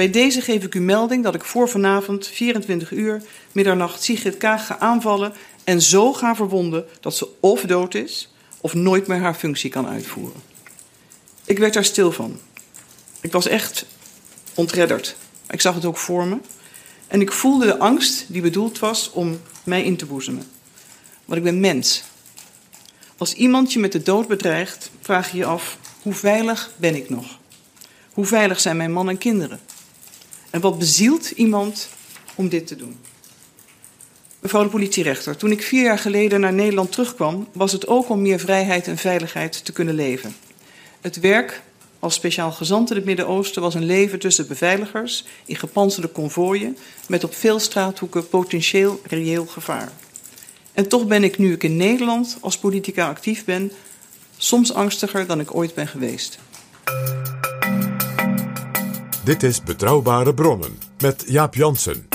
Bij deze geef ik u melding dat ik voor vanavond 24 uur middernacht Sigrid Kaag ga aanvallen en zo ga verwonden dat ze of dood is of nooit meer haar functie kan uitvoeren. Ik werd daar stil van. Ik was echt ontredderd. Ik zag het ook voor me. En ik voelde de angst die bedoeld was om mij in te boezemen. Want ik ben mens. Als iemand je met de dood bedreigt, vraag je je af: hoe veilig ben ik nog? Hoe veilig zijn mijn man en kinderen? En wat bezielt iemand om dit te doen? Mevrouw de politierechter, toen ik vier jaar geleden naar Nederland terugkwam, was het ook om meer vrijheid en veiligheid te kunnen leven. Het werk als speciaal gezant in het Midden-Oosten was een leven tussen beveiligers in gepantserde konvooien met op veel straathoeken potentieel reëel gevaar. En toch ben ik nu ik in Nederland als politica actief ben, soms angstiger dan ik ooit ben geweest. Dit is Betrouwbare Bronnen met Jaap Jansen.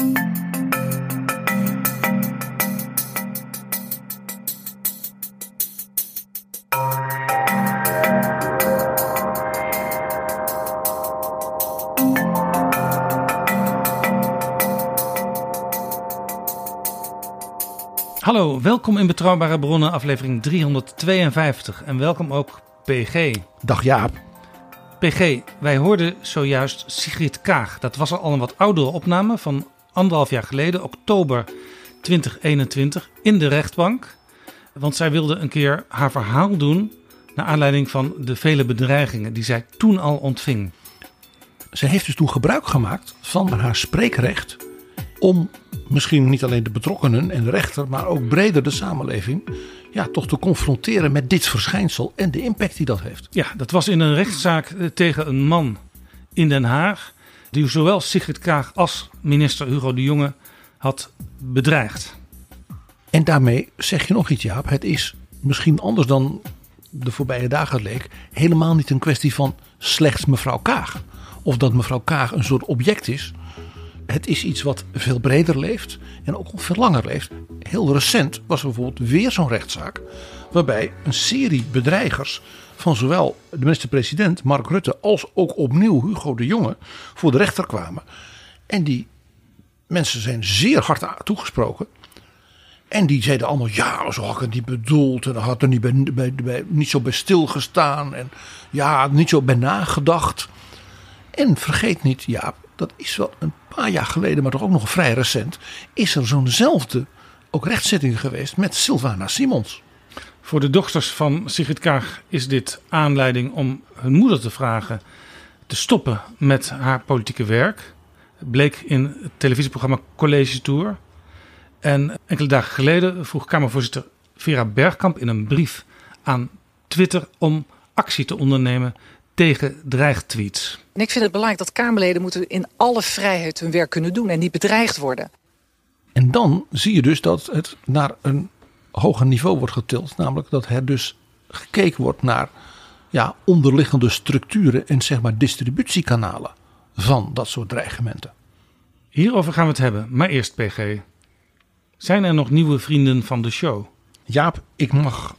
Hallo, welkom in Betrouwbare Bronnen, aflevering 352. En welkom ook PG. Dag Jaap. PG, wij hoorden zojuist Sigrid Kaag. Dat was al een wat oudere opname van anderhalf jaar geleden, oktober 2021, in de rechtbank. Want zij wilde een keer haar verhaal doen naar aanleiding van de vele bedreigingen die zij toen al ontving. Ze heeft dus toen gebruik gemaakt van haar spreekrecht om misschien niet alleen de betrokkenen en de rechter, maar ook breder de samenleving, ja, toch te confronteren met dit verschijnsel en de impact die dat heeft. Ja, dat was in een rechtszaak eh, tegen een man in Den Haag, die zowel Sigrid Kaag als minister Hugo de Jonge had bedreigd. En daarmee zeg je nog iets, Jaap. Het is misschien anders dan de voorbije dagen leek, helemaal niet een kwestie van slechts mevrouw Kaag. Of dat mevrouw Kaag een soort object is. Het is iets wat veel breder leeft en ook al veel langer leeft. Heel recent was er bijvoorbeeld weer zo'n rechtszaak. Waarbij een serie bedreigers van zowel de minister-president Mark Rutte als ook opnieuw Hugo de Jonge voor de rechter kwamen. En die mensen zijn zeer hard toegesproken. En die zeiden allemaal, ja, zo had ik het niet bedoeld. En had er niet, bij, niet zo bij stilgestaan. En ja, niet zo bij nagedacht. En vergeet niet, Jaap, dat is wel een paar jaar geleden, maar toch ook nog vrij recent. Is er zo'nzelfde ook rechtszitting geweest met Sylvana Simons. Voor de dochters van Sigrid Kaag is dit aanleiding om hun moeder te vragen te stoppen met haar politieke werk. Bleek in het televisieprogramma College Tour. En enkele dagen geleden vroeg Kamervoorzitter Vera Bergkamp in een brief aan Twitter om actie te ondernemen tegen dreigtweets. En ik vind het belangrijk dat Kamerleden moeten in alle vrijheid hun werk kunnen doen en niet bedreigd worden. En dan zie je dus dat het naar een hoger niveau wordt getild. Namelijk dat er dus gekeken wordt naar ja, onderliggende structuren en zeg maar distributiekanalen van dat soort dreigementen. Hierover gaan we het hebben, maar eerst PG. Zijn er nog nieuwe vrienden van de show? Jaap, ik mag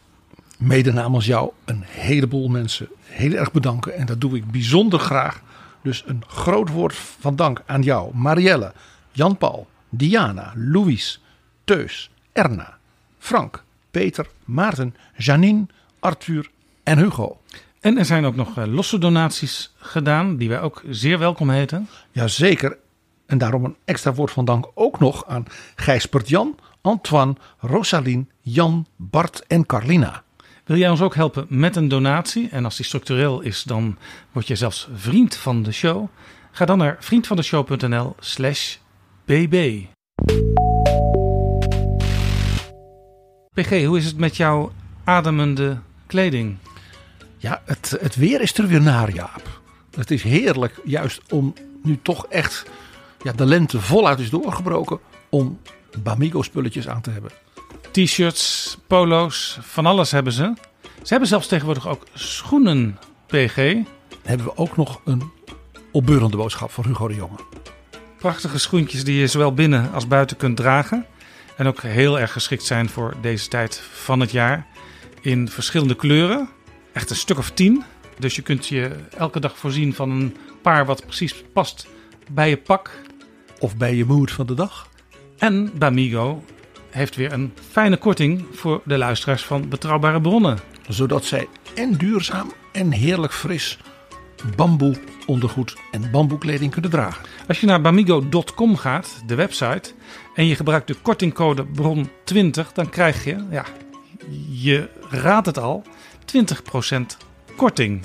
mede namens jou een heleboel mensen heel erg bedanken. En dat doe ik bijzonder graag. Dus een groot woord van dank aan jou, Marielle, Jan-Paul, Diana, Louise, Teus, Erna, Frank, Peter, Maarten, Janine, Arthur en Hugo. En er zijn ook nog eh, losse donaties gedaan, die wij ook zeer welkom heten. Jazeker. En daarom een extra woord van dank ook nog aan Gijsbert Jan, Antoine, Rosalien, Jan, Bart en Carlina. Wil jij ons ook helpen met een donatie? En als die structureel is, dan word je zelfs vriend van de show. Ga dan naar vriendvandeshow.nl slash bb. PG, hoe is het met jouw ademende kleding? Ja, het, het weer is er weer naar, Jaap. Het is heerlijk, juist om nu toch echt ja, de lente voluit is doorgebroken, om Bamigo spulletjes aan te hebben. T-shirts, polo's, van alles hebben ze. Ze hebben zelfs tegenwoordig ook schoenen, PG. Hebben we ook nog een opbeurende boodschap van Hugo de Jonge. Prachtige schoentjes die je zowel binnen als buiten kunt dragen. En ook heel erg geschikt zijn voor deze tijd van het jaar. In verschillende kleuren. Echt een stuk of tien. Dus je kunt je elke dag voorzien van een paar wat precies past bij je pak. Of bij je mood van de dag. En Bamigo heeft weer een fijne korting voor de luisteraars van Betrouwbare Bronnen. Zodat zij en duurzaam en heerlijk fris bamboe ondergoed en bamboekleding kunnen dragen. Als je naar bamigo.com gaat, de website, en je gebruikt de kortingcode BRON20, dan krijg je, ja, je raadt het al, 20% korting.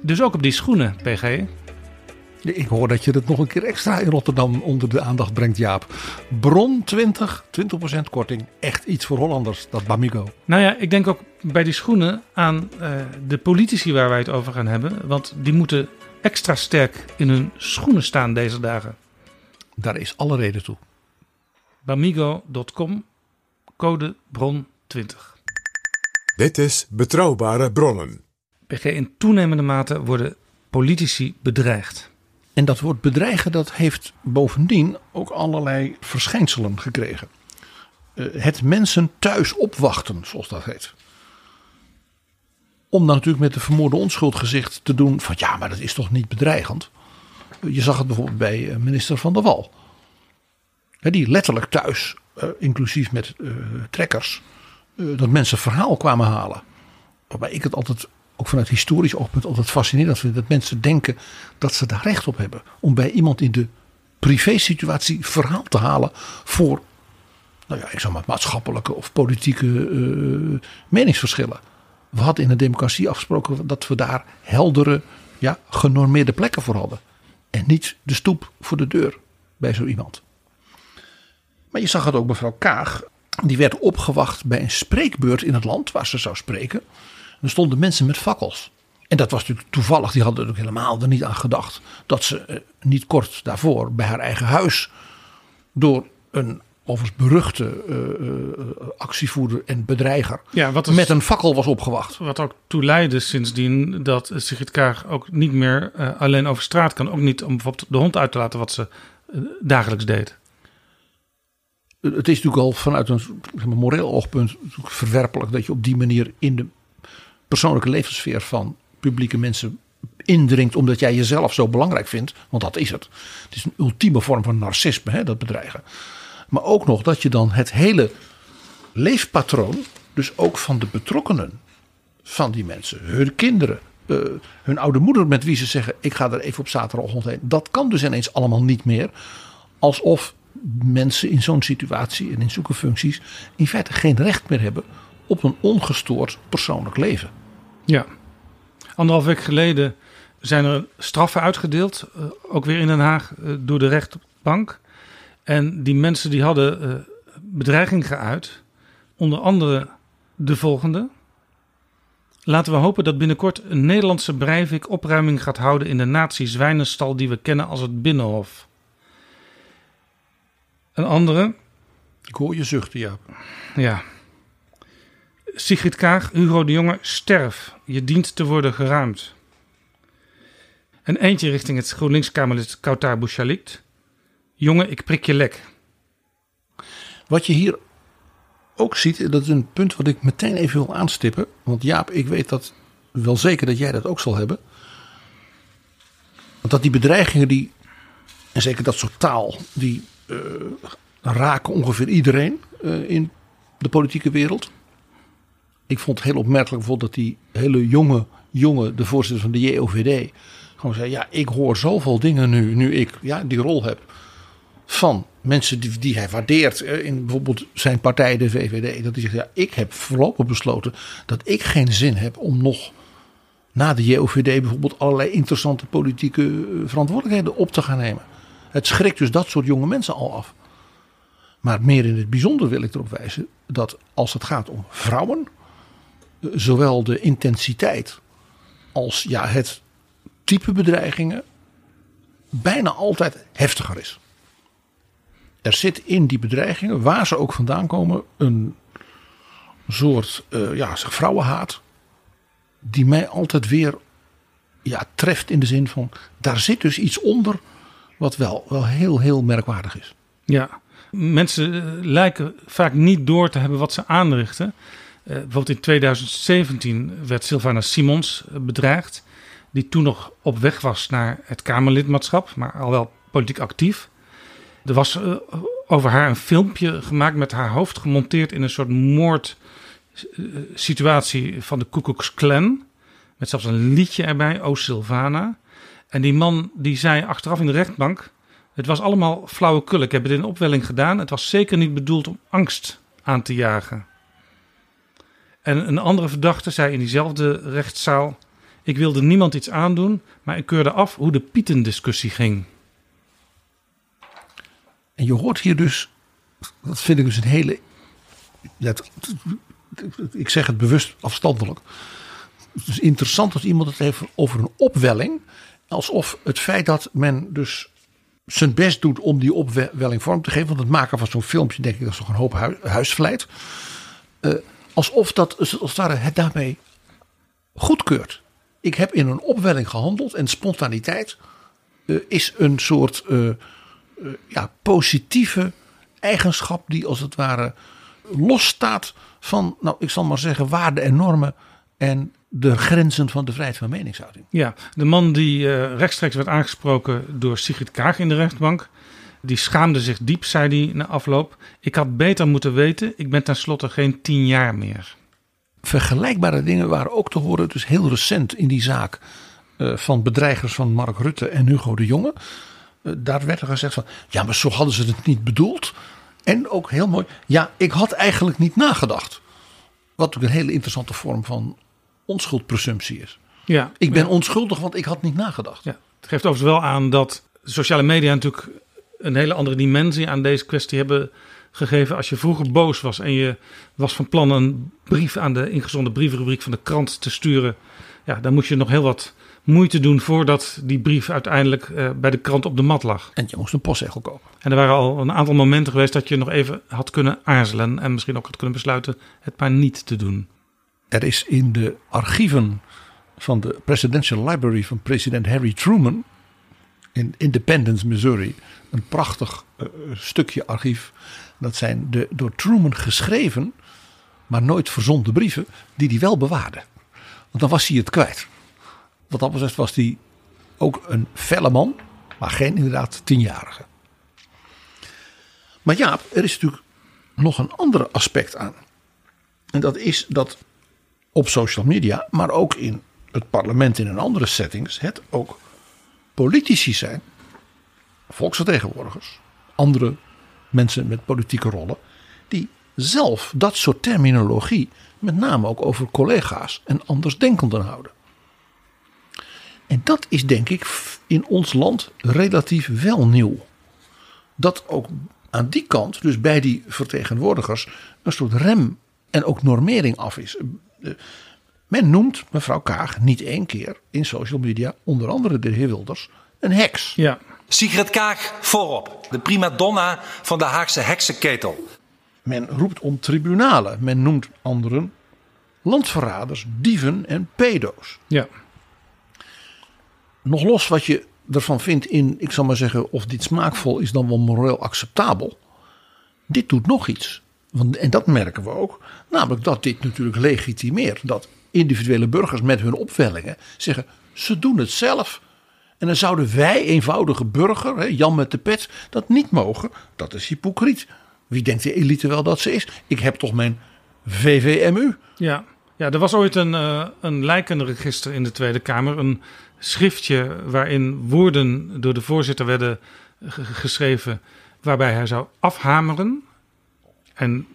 Dus ook op die schoenen, PG. Ik hoor dat je het nog een keer extra in Rotterdam onder de aandacht brengt, Jaap. Bron 20, 20% korting. Echt iets voor Hollanders, dat Bamigo. Nou ja, ik denk ook bij die schoenen aan uh, de politici waar wij het over gaan hebben. Want die moeten extra sterk in hun schoenen staan deze dagen. Daar is alle reden toe. Bamigo.com, code bron 20. Dit is Betrouwbare Bronnen. PG, in toenemende mate worden politici bedreigd. En dat woord bedreigen, dat heeft bovendien ook allerlei verschijnselen gekregen. Uh, het mensen thuis opwachten, zoals dat heet. Om dan natuurlijk met de vermoorde onschuld te doen van ja, maar dat is toch niet bedreigend. Je zag het bijvoorbeeld bij eh, minister Van der Wal. Die letterlijk thuis, inclusief met trekkers, dat mensen verhaal kwamen halen. Waarbij ik het altijd ook vanuit historisch oogpunt altijd fascinerend vind. Dat mensen denken dat ze daar recht op hebben. Om bij iemand in de privé-situatie verhaal te halen voor, nou ja, ik zeg maar maatschappelijke of politieke uh, meningsverschillen. We hadden in een democratie afgesproken dat we daar heldere, ja, genormeerde plekken voor hadden. En niet de stoep voor de deur bij zo iemand. Maar je zag het ook mevrouw Kaag. Die werd opgewacht bij een spreekbeurt in het land waar ze zou spreken. Er stonden mensen met fakkels. En dat was natuurlijk toevallig, die hadden er ook helemaal er niet aan gedacht. Dat ze eh, niet kort daarvoor bij haar eigen huis door een overigens beruchte uh, uh, actievoerder en bedreiger ja, wat is, met een fakkel was opgewacht. Wat ook toe leidde sindsdien dat Sigrid Kaag ook niet meer uh, alleen over straat kan. Ook niet om bijvoorbeeld de hond uit te laten wat ze dagelijks deed. Het is natuurlijk al vanuit een zeg maar, moreel oogpunt verwerpelijk dat je op die manier in de persoonlijke levenssfeer van publieke mensen indringt omdat jij jezelf zo belangrijk vindt. Want dat is het. Het is een ultieme vorm van narcisme, hè, dat bedreigen. Maar ook nog dat je dan het hele leefpatroon, dus ook van de betrokkenen van die mensen, hun kinderen, uh, hun oude moeder met wie ze zeggen: Ik ga er even op zaterdagochtend heen. Dat kan dus ineens allemaal niet meer. Alsof mensen in zo'n situatie en in zulke functies in feite geen recht meer hebben op een ongestoord persoonlijk leven. Ja, anderhalf week geleden zijn er straffen uitgedeeld, uh, ook weer in Den Haag, uh, door de rechtbank. En die mensen die hadden uh, bedreiging geuit, onder andere de volgende. Laten we hopen dat binnenkort een Nederlandse Breivik opruiming gaat houden in de nazi-zwijnenstal die we kennen als het Binnenhof. Een andere. Ik hoor je zuchten, ja. Ja. Sigrid Kaag, Hugo de Jonge, sterf. Je dient te worden geruimd. En eentje richting het GroenLinks-Kamerlid Kautar Bouchalikt. Jongen, ik prik je lek. Wat je hier ook ziet, dat is een punt wat ik meteen even wil aanstippen. Want Jaap, ik weet dat wel zeker dat jij dat ook zal hebben. Want dat die bedreigingen die, en zeker dat soort taal, die uh, raken ongeveer iedereen uh, in de politieke wereld. Ik vond het heel opmerkelijk dat die hele jonge jongen, de voorzitter van de JOVD, gewoon zei: Ja, ik hoor zoveel dingen nu, nu ik ja, die rol heb. Van mensen die, die hij waardeert eh, in bijvoorbeeld zijn partij, de VVD. Dat hij zegt: Ja, ik heb voorlopig besloten dat ik geen zin heb om nog na de JOVD bijvoorbeeld allerlei interessante politieke eh, verantwoordelijkheden op te gaan nemen. Het schrikt dus dat soort jonge mensen al af. Maar meer in het bijzonder wil ik erop wijzen dat als het gaat om vrouwen, zowel de intensiteit als ja, het type bedreigingen bijna altijd heftiger is. Er zit in die bedreigingen, waar ze ook vandaan komen, een soort uh, ja, zeg, vrouwenhaat. Die mij altijd weer ja, treft in de zin van, daar zit dus iets onder wat wel, wel heel, heel merkwaardig is. Ja, mensen eh, lijken vaak niet door te hebben wat ze aanrichten. Uh, bijvoorbeeld in 2017 werd Sylvana Simons bedreigd die toen nog op weg was naar het Kamerlidmaatschap, maar al wel politiek actief. Er was uh, over haar een filmpje gemaakt met haar hoofd gemonteerd in een soort moordsituatie van de Ku. Met zelfs een liedje erbij, O Silvana. En die man die zei achteraf in de rechtbank: Het was allemaal flauwekul. Ik heb het in opwelling gedaan. Het was zeker niet bedoeld om angst aan te jagen. En een andere verdachte zei in diezelfde rechtszaal: ik wilde niemand iets aandoen, maar ik keurde af hoe de Pieten-discussie ging. En je hoort hier dus, dat vind ik dus een hele. ik zeg het bewust afstandelijk. Het is interessant als iemand het heeft over een opwelling. Alsof het feit dat men dus zijn best doet om die opwelling vorm te geven. Want het maken van zo'n filmpje, denk ik, dat is toch een hoop hu huisvleit. Uh, alsof dat het daarmee goedkeurt ik heb in een opwelling gehandeld en spontaniteit uh, is een soort uh, uh, ja, positieve eigenschap die als het ware losstaat van, nou ik zal maar zeggen, waarden en normen en de grenzen van de vrijheid van meningsuiting. Ja, de man die rechtstreeks werd aangesproken door Sigrid Kaag in de rechtbank, die schaamde zich diep, zei hij na afloop. Ik had beter moeten weten, ik ben tenslotte geen tien jaar meer. Vergelijkbare dingen waren ook te horen, dus heel recent in die zaak uh, van bedreigers van Mark Rutte en Hugo de Jonge. Uh, daar werd er gezegd van, ja, maar zo hadden ze het niet bedoeld. En ook heel mooi, ja, ik had eigenlijk niet nagedacht. Wat natuurlijk een hele interessante vorm van onschuldpresumptie is. Ja, ik ben ja. onschuldig, want ik had niet nagedacht. Ja, het geeft overigens wel aan dat sociale media natuurlijk een hele andere dimensie aan deze kwestie hebben gegeven. Als je vroeger boos was en je was van plan een brief aan de ingezonden brievenrubriek van de krant te sturen. Ja, dan moest je nog heel wat moeite doen voordat die brief uiteindelijk uh, bij de krant op de mat lag. En je moest een postzegel kopen. En er waren al een aantal momenten geweest dat je nog even had kunnen aarzelen. En misschien ook had kunnen besluiten het maar niet te doen. Er is in de archieven van de Presidential Library van president Harry Truman in Independence, Missouri, een prachtig uh, stukje archief dat zijn de door Truman geschreven, maar nooit verzonden brieven, die hij wel bewaarde. Want dan was hij het kwijt. Wat dat betreft was hij ook een felle man, maar geen inderdaad tienjarige. Maar ja, er is natuurlijk nog een ander aspect aan. En dat is dat op social media, maar ook in het parlement in een andere settings, het ook politici zijn, volksvertegenwoordigers, andere mensen met politieke rollen, die zelf dat soort terminologie met name ook over collega's en andersdenkenden houden. En dat is denk ik in ons land relatief wel nieuw. Dat ook aan die kant, dus bij die vertegenwoordigers, een soort rem en ook normering af is. Men noemt mevrouw Kaag niet één keer in social media, onder andere de heer Wilders, een heks. Ja. Sigrid Kaag voorop, de prima donna van de Haagse heksenketel. Men roept om tribunalen. Men noemt anderen landverraders, dieven en pedo's. Ja. Nog los wat je ervan vindt in, ik zal maar zeggen, of dit smaakvol is dan wel moreel acceptabel. Dit doet nog iets. Want, en dat merken we ook. Namelijk dat dit natuurlijk legitimeert dat individuele burgers met hun opwellingen zeggen: ze doen het zelf. En dan zouden wij, eenvoudige burger, Jan met de pet, dat niet mogen. Dat is hypocriet. Wie denkt de elite wel dat ze is? Ik heb toch mijn VVMU. Ja, Ja, er was ooit een, uh, een lijkenregister in de Tweede Kamer. Een schriftje waarin woorden door de voorzitter werden geschreven waarbij hij zou afhameren. En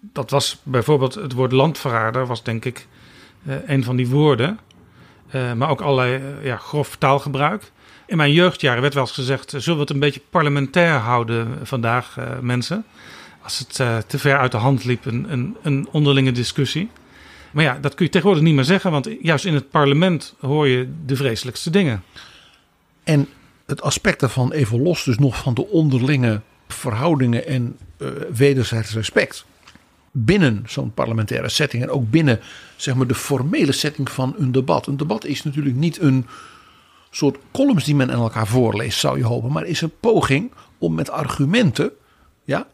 dat was bijvoorbeeld het woord landverrader, was denk ik een van die woorden. Uh, maar ook allerlei ja, grof taalgebruik. In mijn jeugdjaren werd wel eens gezegd: zullen we het een beetje parlementair houden vandaag, mensen? Als het te ver uit de hand liep, een, een, een onderlinge discussie. Maar ja, dat kun je tegenwoordig niet meer zeggen, want juist in het parlement hoor je de vreselijkste dingen. En het aspect daarvan even los, dus nog van de onderlinge verhoudingen en wederzijds respect. Binnen zo'n parlementaire setting en ook binnen zeg maar, de formele setting van een debat. Een debat is natuurlijk niet een soort columns die men aan elkaar voorleest, zou je hopen, maar is een poging om met argumenten ja,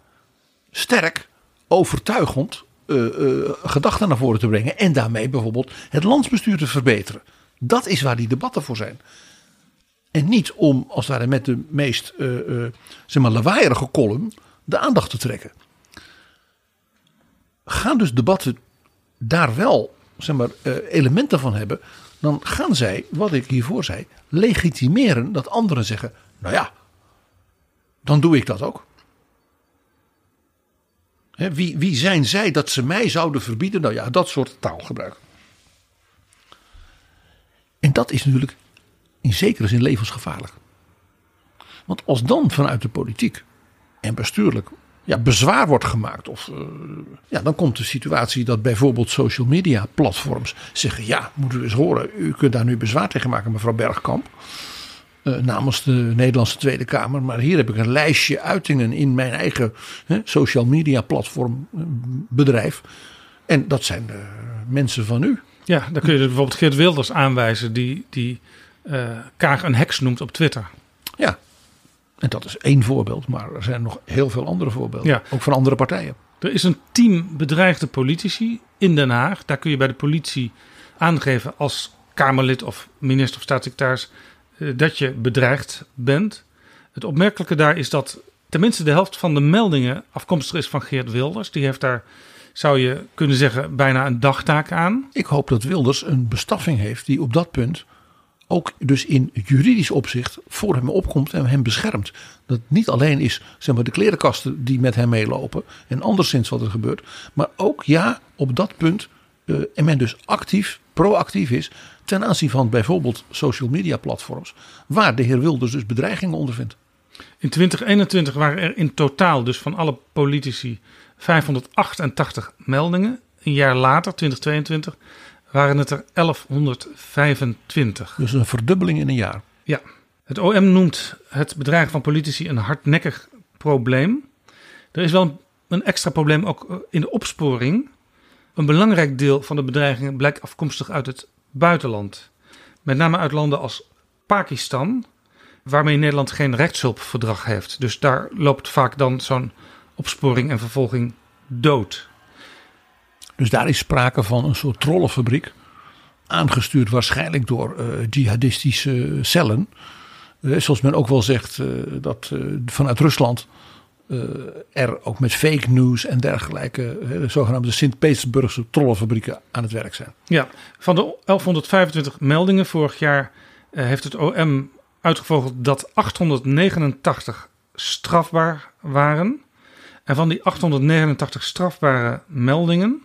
sterk, overtuigend uh, gedachten naar voren te brengen. En daarmee bijvoorbeeld het landsbestuur te verbeteren. Dat is waar die debatten voor zijn. En niet om als het ware met de meest uh, zeg maar, lawaaierige column de aandacht te trekken. Gaan dus debatten daar wel zeg maar, elementen van hebben. Dan gaan zij, wat ik hiervoor zei, legitimeren dat anderen zeggen. Nou ja, dan doe ik dat ook wie, wie zijn zij dat ze mij zouden verbieden? Nou ja, dat soort taalgebruik. En dat is natuurlijk in zekere zin levensgevaarlijk. Want als dan vanuit de politiek en bestuurlijk ja, bezwaar wordt gemaakt. Of, uh, ja, dan komt de situatie dat bijvoorbeeld social media platforms zeggen: Ja, moeten we eens horen, u kunt daar nu bezwaar tegen maken, mevrouw Bergkamp. Uh, namens de Nederlandse Tweede Kamer. Maar hier heb ik een lijstje uitingen in mijn eigen social media platform uh, bedrijf. En dat zijn mensen van u. Ja, dan kun je bijvoorbeeld Geert Wilders aanwijzen die, die Kaag een heks noemt op Twitter. Ja, en dat is één voorbeeld. Maar er zijn nog heel veel andere voorbeelden. Ja. Ook van andere partijen. Er is een team bedreigde politici in Den Haag. Daar kun je bij de politie aangeven als Kamerlid of minister of staatssecretaris eh, dat je bedreigd bent. Het opmerkelijke daar is dat tenminste de helft van de meldingen afkomstig is van Geert Wilders. Die heeft daar, zou je kunnen zeggen, bijna een dagtaak aan. Ik hoop dat Wilders een bestaffing heeft die op dat punt ook dus in juridisch opzicht voor hem opkomt en hem beschermt. Dat niet alleen is zeg maar, de klerenkasten die met hem meelopen en anderszins wat er gebeurt. Maar ook ja, op dat punt uh, en men dus actief, proactief is ten aanzien van bijvoorbeeld social media platforms, waar de heer Wilders dus bedreigingen ondervindt. In 2021 waren er in totaal dus van alle politici 588 meldingen. Een jaar later, 2022, waren het er 1125. Dus een verdubbeling in een jaar. Ja. Het OM noemt het bedreigen van politici een hardnekkig probleem. Er is wel een extra probleem ook in de opsporing. Een belangrijk deel van de bedreigingen blijkt afkomstig uit het buitenland. Met name uit landen als Pakistan, waarmee Nederland geen rechtshulpverdrag heeft. Dus daar loopt vaak dan zo'n opsporing en vervolging dood. Dus daar is sprake van een soort trollenfabriek. Aangestuurd waarschijnlijk door uh, jihadistische cellen. Uh, zoals men ook wel zegt uh, dat vanuit Rusland er ook met fake news en dergelijke, de zogenaamde Sint-Petersburgse trollenfabrieken aan het werk zijn. Ja, van de 1125 meldingen vorig jaar heeft het OM uitgevogeld dat 889 strafbaar waren. En van die 889 strafbare meldingen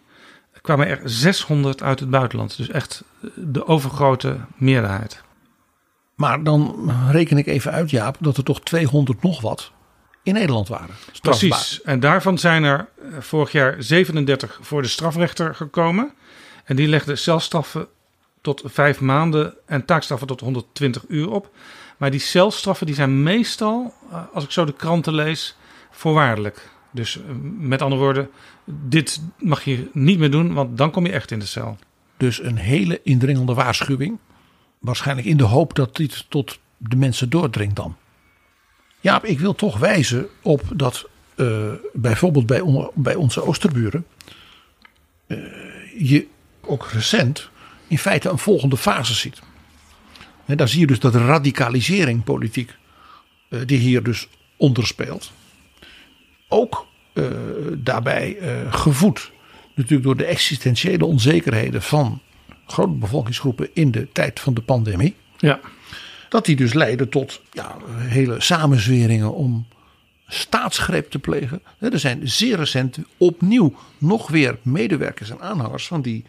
kwamen er 600 uit het buitenland. Dus echt de overgrote meerderheid. Maar dan reken ik even uit, Jaap, dat er toch 200 nog wat in Nederland waren. Precies. En daarvan zijn er eh, vorig jaar 37 voor de strafrechter gekomen. En die legden celstraffen tot vijf maanden en taakstraffen tot 120 uur op. Maar die celstraffen die zijn meestal, eh, als ik zo de kranten lees, voorwaardelijk. Dus eh, met andere woorden, dit mag je niet meer doen, want dan kom je echt in de cel. Dus een hele indringende waarschuwing. Waarschijnlijk in de hoop dat dit tot de mensen doordringt dan. Ja, ik wil toch wijzen op dat uh, bijvoorbeeld bij, bij onze oosterburen uh, je ook recent in feite een volgende fase ziet. Daar zie je dus dat radicalisering politiek die hier dus onder Ook daarbij gevoed natuurlijk door de existentiële onzekerheden van grote bevolkingsgroepen in de tijd van de pandemie. Ja. Dat die dus leiden tot ja, hele samenzweringen om staatsgreep te plegen. Er zijn zeer recent opnieuw nog weer medewerkers en aanhangers van die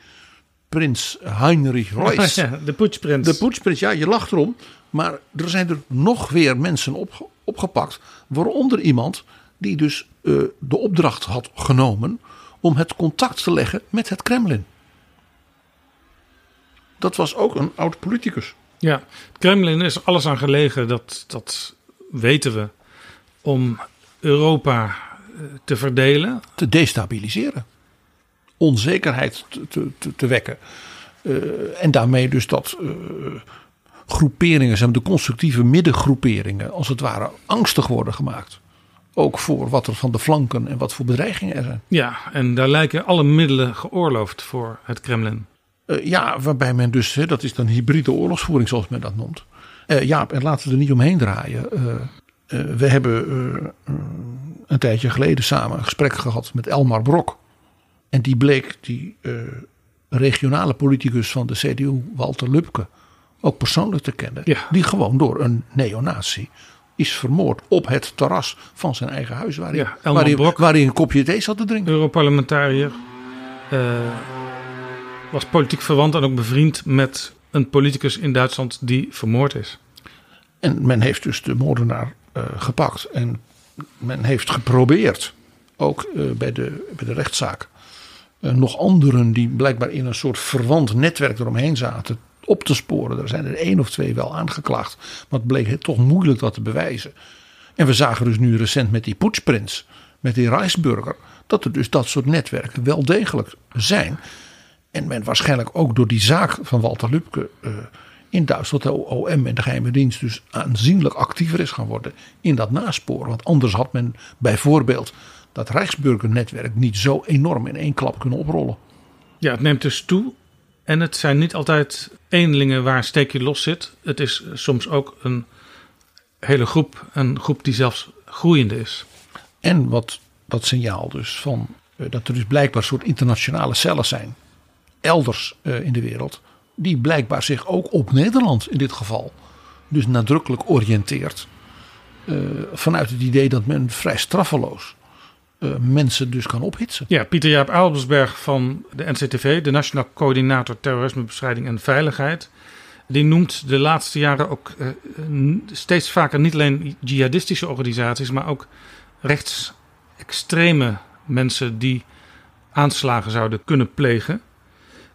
prins Heinrich. Ja, de poetsprins. De poetsprins, ja, je lacht erom. Maar er zijn er nog weer mensen op, opgepakt. Waaronder iemand die dus eh, de opdracht had genomen om het contact te leggen met het Kremlin. Dat was ook een oud politicus. Ja, het Kremlin is alles aan gelegen, dat, dat weten we, om Europa eh, te verdelen. Te destabiliseren. Onzekerheid te, te, te, wekken. Uh, en daarmee dus dat uh, groeperingen, zeg maar, de constructieve middengroeperingen, als het ware angstig worden gemaakt. Ook voor wat er van de flanken en wat voor bedreigingen er zijn. Ja, en daar lijken alle middelen geoorloofd voor het Kremlin. Uh, ja, waarbij men dus, hè, dat is dan hybride oorlogsvoering zoals men dat noemt. Uh, ja, en laten we er niet omheen draaien. Uh, we hebben een tijdje geleden samen een gesprek gehad met Elmar Brok. En die bleek die regionale politicus van de CDU, Walter Lubke, ook persoonlijk te kennen. Ja. Die gewoon door een neonazi is vermoord op het terras van zijn eigen huis. Waar hij, Ja, waar hij, Brok. waar hij een kopje thee zat te drinken. Europarlementariër. eh, was politiek verwant en ook bevriend met een politicus in Duitsland die vermoord is. En men heeft dus de moordenaar uh, gepakt. En men heeft geprobeerd, ook uh, bij, de, bij de rechtszaak, nog anderen die blijkbaar in een soort verwant netwerk eromheen zaten, op te sporen. Er zijn er één of twee wel aangeklaagd. Maar het bleek toch moeilijk dat te bewijzen. En we zagen dus nu recent met die poetsprins, met die Reisburger, dat er dus dat soort netwerken wel degelijk zijn. En men waarschijnlijk ook door die zaak van Walter Lubke uh, in Duitsland, de OM en de geheime dienst, dus aanzienlijk actiever is gaan worden in dat nasporen. Want anders had men bijvoorbeeld dat Rijksburgernetwerk niet zo enorm in één klap kunnen oprollen. Ja, het neemt dus toe. En het zijn niet altijd eenlingen waar een steekje los zit. Het is soms ook een hele groep, een groep die zelfs groeiende is. En wat dat signaal dus van uh, dat er dus blijkbaar soort internationale cellen zijn elders uh, in de wereld, die blijkbaar zich ook op Nederland in dit geval dus nadrukkelijk oriënteert. Uh, vanuit het idee dat men vrij straffeloos uh, mensen dus kan ophitsen. Ja, Pieter Jaap Aalbersberg van de NCTV, de Nationaal Coördinator Terrorismebestrijding en Veiligheid. Die noemt de laatste jaren ook uh, steeds vaker niet alleen jihadistische organisaties, maar ook rechtsextreme mensen die aanslagen zouden kunnen plegen.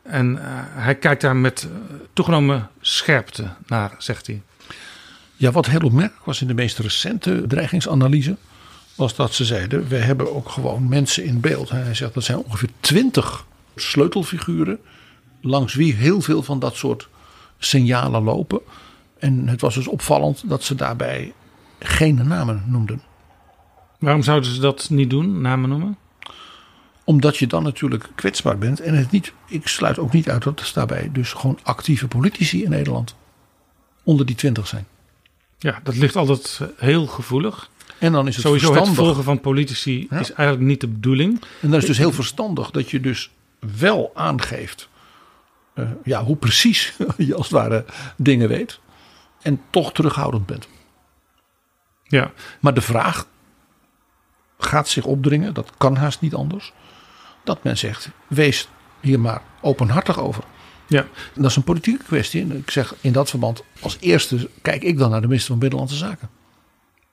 En uh, hij kijkt daar met toegenomen scherpte naar, zegt hij. Ja, wat heel opmerkelijk was in de meest recente dreigingsanalyse, was dat ze zeiden: we hebben ook gewoon mensen in beeld. Hij zegt dat zijn ongeveer twintig sleutelfiguren, langs wie heel veel van dat soort signalen lopen. En het was dus opvallend dat ze daarbij geen namen noemden. Waarom zouden ze dat niet doen, namen noemen? Omdat je dan natuurlijk kwetsbaar bent. En het niet, ik sluit ook niet uit dat er daarbij dus gewoon actieve politici in Nederland onder die twintig zijn. Ja, dat ligt altijd heel gevoelig. En dan is het Sowieso verstandig. het volgen van politici ja. is eigenlijk niet de bedoeling. En dan is het dus heel verstandig dat je dus wel aangeeft uh, ja, hoe precies je als het ware dingen weet. En toch terughoudend bent. Ja. Maar de vraag gaat zich opdringen, dat kan haast niet anders. Dat men zegt, wees hier maar openhartig over. Ja. Dat is een politieke kwestie. En ik zeg in dat verband, als eerste kijk ik dan naar de minister van Binnenlandse Zaken.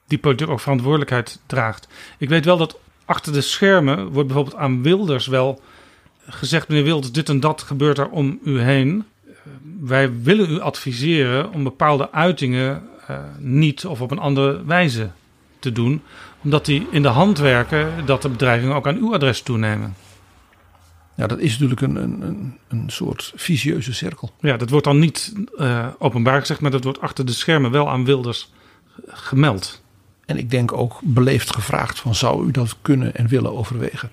Die politiek ook verantwoordelijkheid draagt. Ik weet wel dat achter de schermen wordt bijvoorbeeld aan Wilders wel gezegd: meneer Wilders, dit en dat gebeurt er om u heen. Wij willen u adviseren om bepaalde uitingen uh, niet of op een andere wijze te doen, omdat die in de hand werken dat de bedreigingen ook aan uw adres toenemen. Ja, dat is natuurlijk een, een, een soort visieuze cirkel. Ja, dat wordt dan niet uh, openbaar gezegd, maar dat wordt achter de schermen wel aan Wilders gemeld. En ik denk ook beleefd gevraagd van zou u dat kunnen en willen overwegen?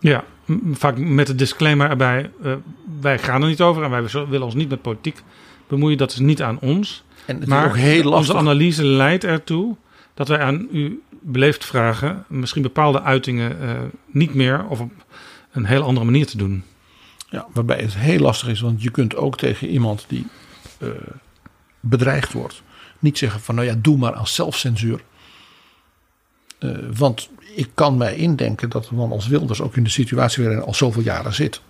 Ja, vaak met de disclaimer erbij, uh, wij gaan er niet over en wij willen ons niet met politiek bemoeien. Dat is niet aan ons. En het maar is ook heel lastig. onze analyse leidt ertoe dat wij aan u beleefd vragen misschien bepaalde uitingen uh, niet meer of op een heel andere manier te doen. Ja, waarbij het heel lastig is, want je kunt ook tegen iemand die eh, bedreigd wordt, niet zeggen van nou ja, doe maar als zelfcensuur. Eh, want ik kan mij indenken dat een man als Wilders ook in de situatie waarin al zoveel jaren zit,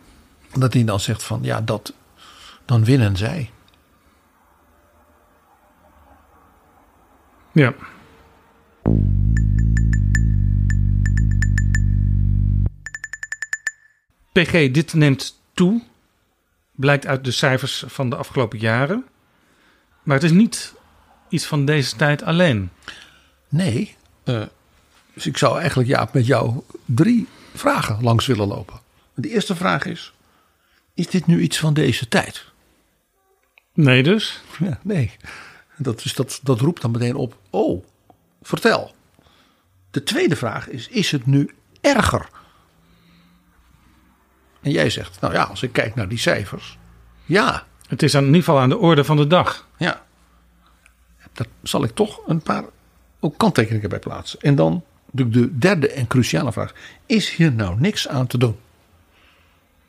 dat hij dan zegt van ja, dat, dan winnen zij. Ja. PG, dit neemt toe. Blijkt uit de cijfers van de afgelopen jaren. Maar het is niet iets van deze tijd alleen. Nee. eh, dus ik zou eigenlijk Jaap met jou drie vragen langs willen lopen. De eerste vraag is: is dit nu iets van deze tijd? Nee, dus? Ja, nee. Dat, dus dat, dat roept dan meteen op: oh, vertel. De tweede vraag is: is het nu erger? En jij zegt: nou ja, als ik kijk naar die cijfers, ja. Het is in ieder geval aan de orde van de dag. Ja. Daar zal ik toch een paar ook kanttekeningen bij plaatsen. En dan de, de derde en cruciale vraag: is hier nou niks aan te doen?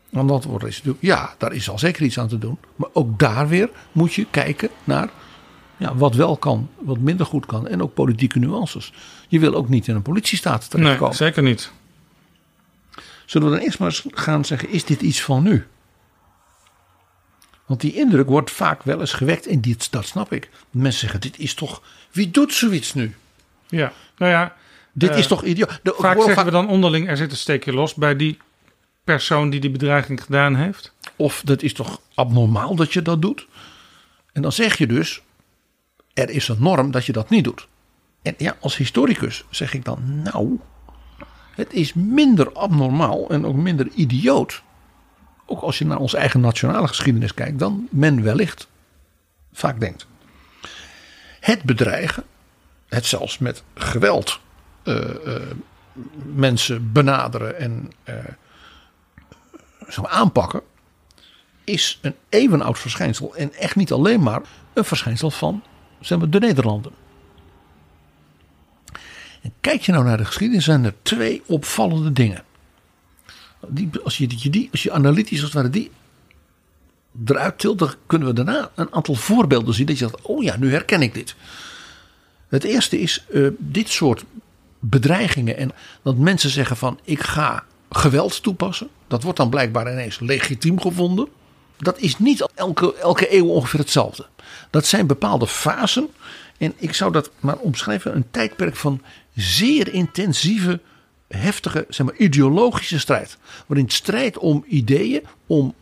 Want het antwoord is natuurlijk: ja, daar is al zeker iets aan te doen. Maar ook daar weer moet je kijken naar ja, wat wel kan, wat minder goed kan. En ook politieke nuances. Je wil ook niet in een politiestaat terechtkomen. Nee, zeker niet. Zullen we dan eerst maar eens gaan zeggen: is dit iets van nu? Want die indruk wordt vaak wel eens gewekt en dit, dat snap ik. Mensen zeggen: dit is toch. Wie doet zoiets nu? Ja, nou ja. Dit eh, is toch idioot? De, Vaak zeggen vaak- we dan onderling, er zit een steekje los bij die persoon die die bedreiging gedaan heeft. Of dat is toch abnormaal dat je dat doet? En dan zeg je dus: er is een norm dat je dat niet doet. En ja, als historicus zeg ik dan: nou, het is minder abnormaal en ook minder idioot. Ook als je naar onze eigen nationale geschiedenis kijkt, dan men wellicht vaak denkt. Het bedreigen, het zelfs met geweld eh, eh, mensen benaderen en zo aanpakken, is een eeuwenoud verschijnsel. En echt niet alleen maar een verschijnsel van zeg maar, de Nederlanden. En kijk je nou naar de geschiedenis, zijn er twee opvallende dingen. Die, als, je, die- als je analytisch als het ware die eruit tilt, dan kunnen we daarna een aantal voorbeelden zien. Dat je zegt, oh ja, nu herken ik dit. Het eerste is eh, dit soort bedreigingen. En dat mensen zeggen van ik ga geweld toepassen. Dat wordt dan blijkbaar ineens legitiem gevonden. Dat is niet elke, elke eeuw ongeveer hetzelfde. Dat zijn bepaalde fasen. En ik zou dat maar omschrijven een tijdperk van zeer intensieve, heftige, zeg maar, ideologische strijd. Waarin het strijd om ideeën, om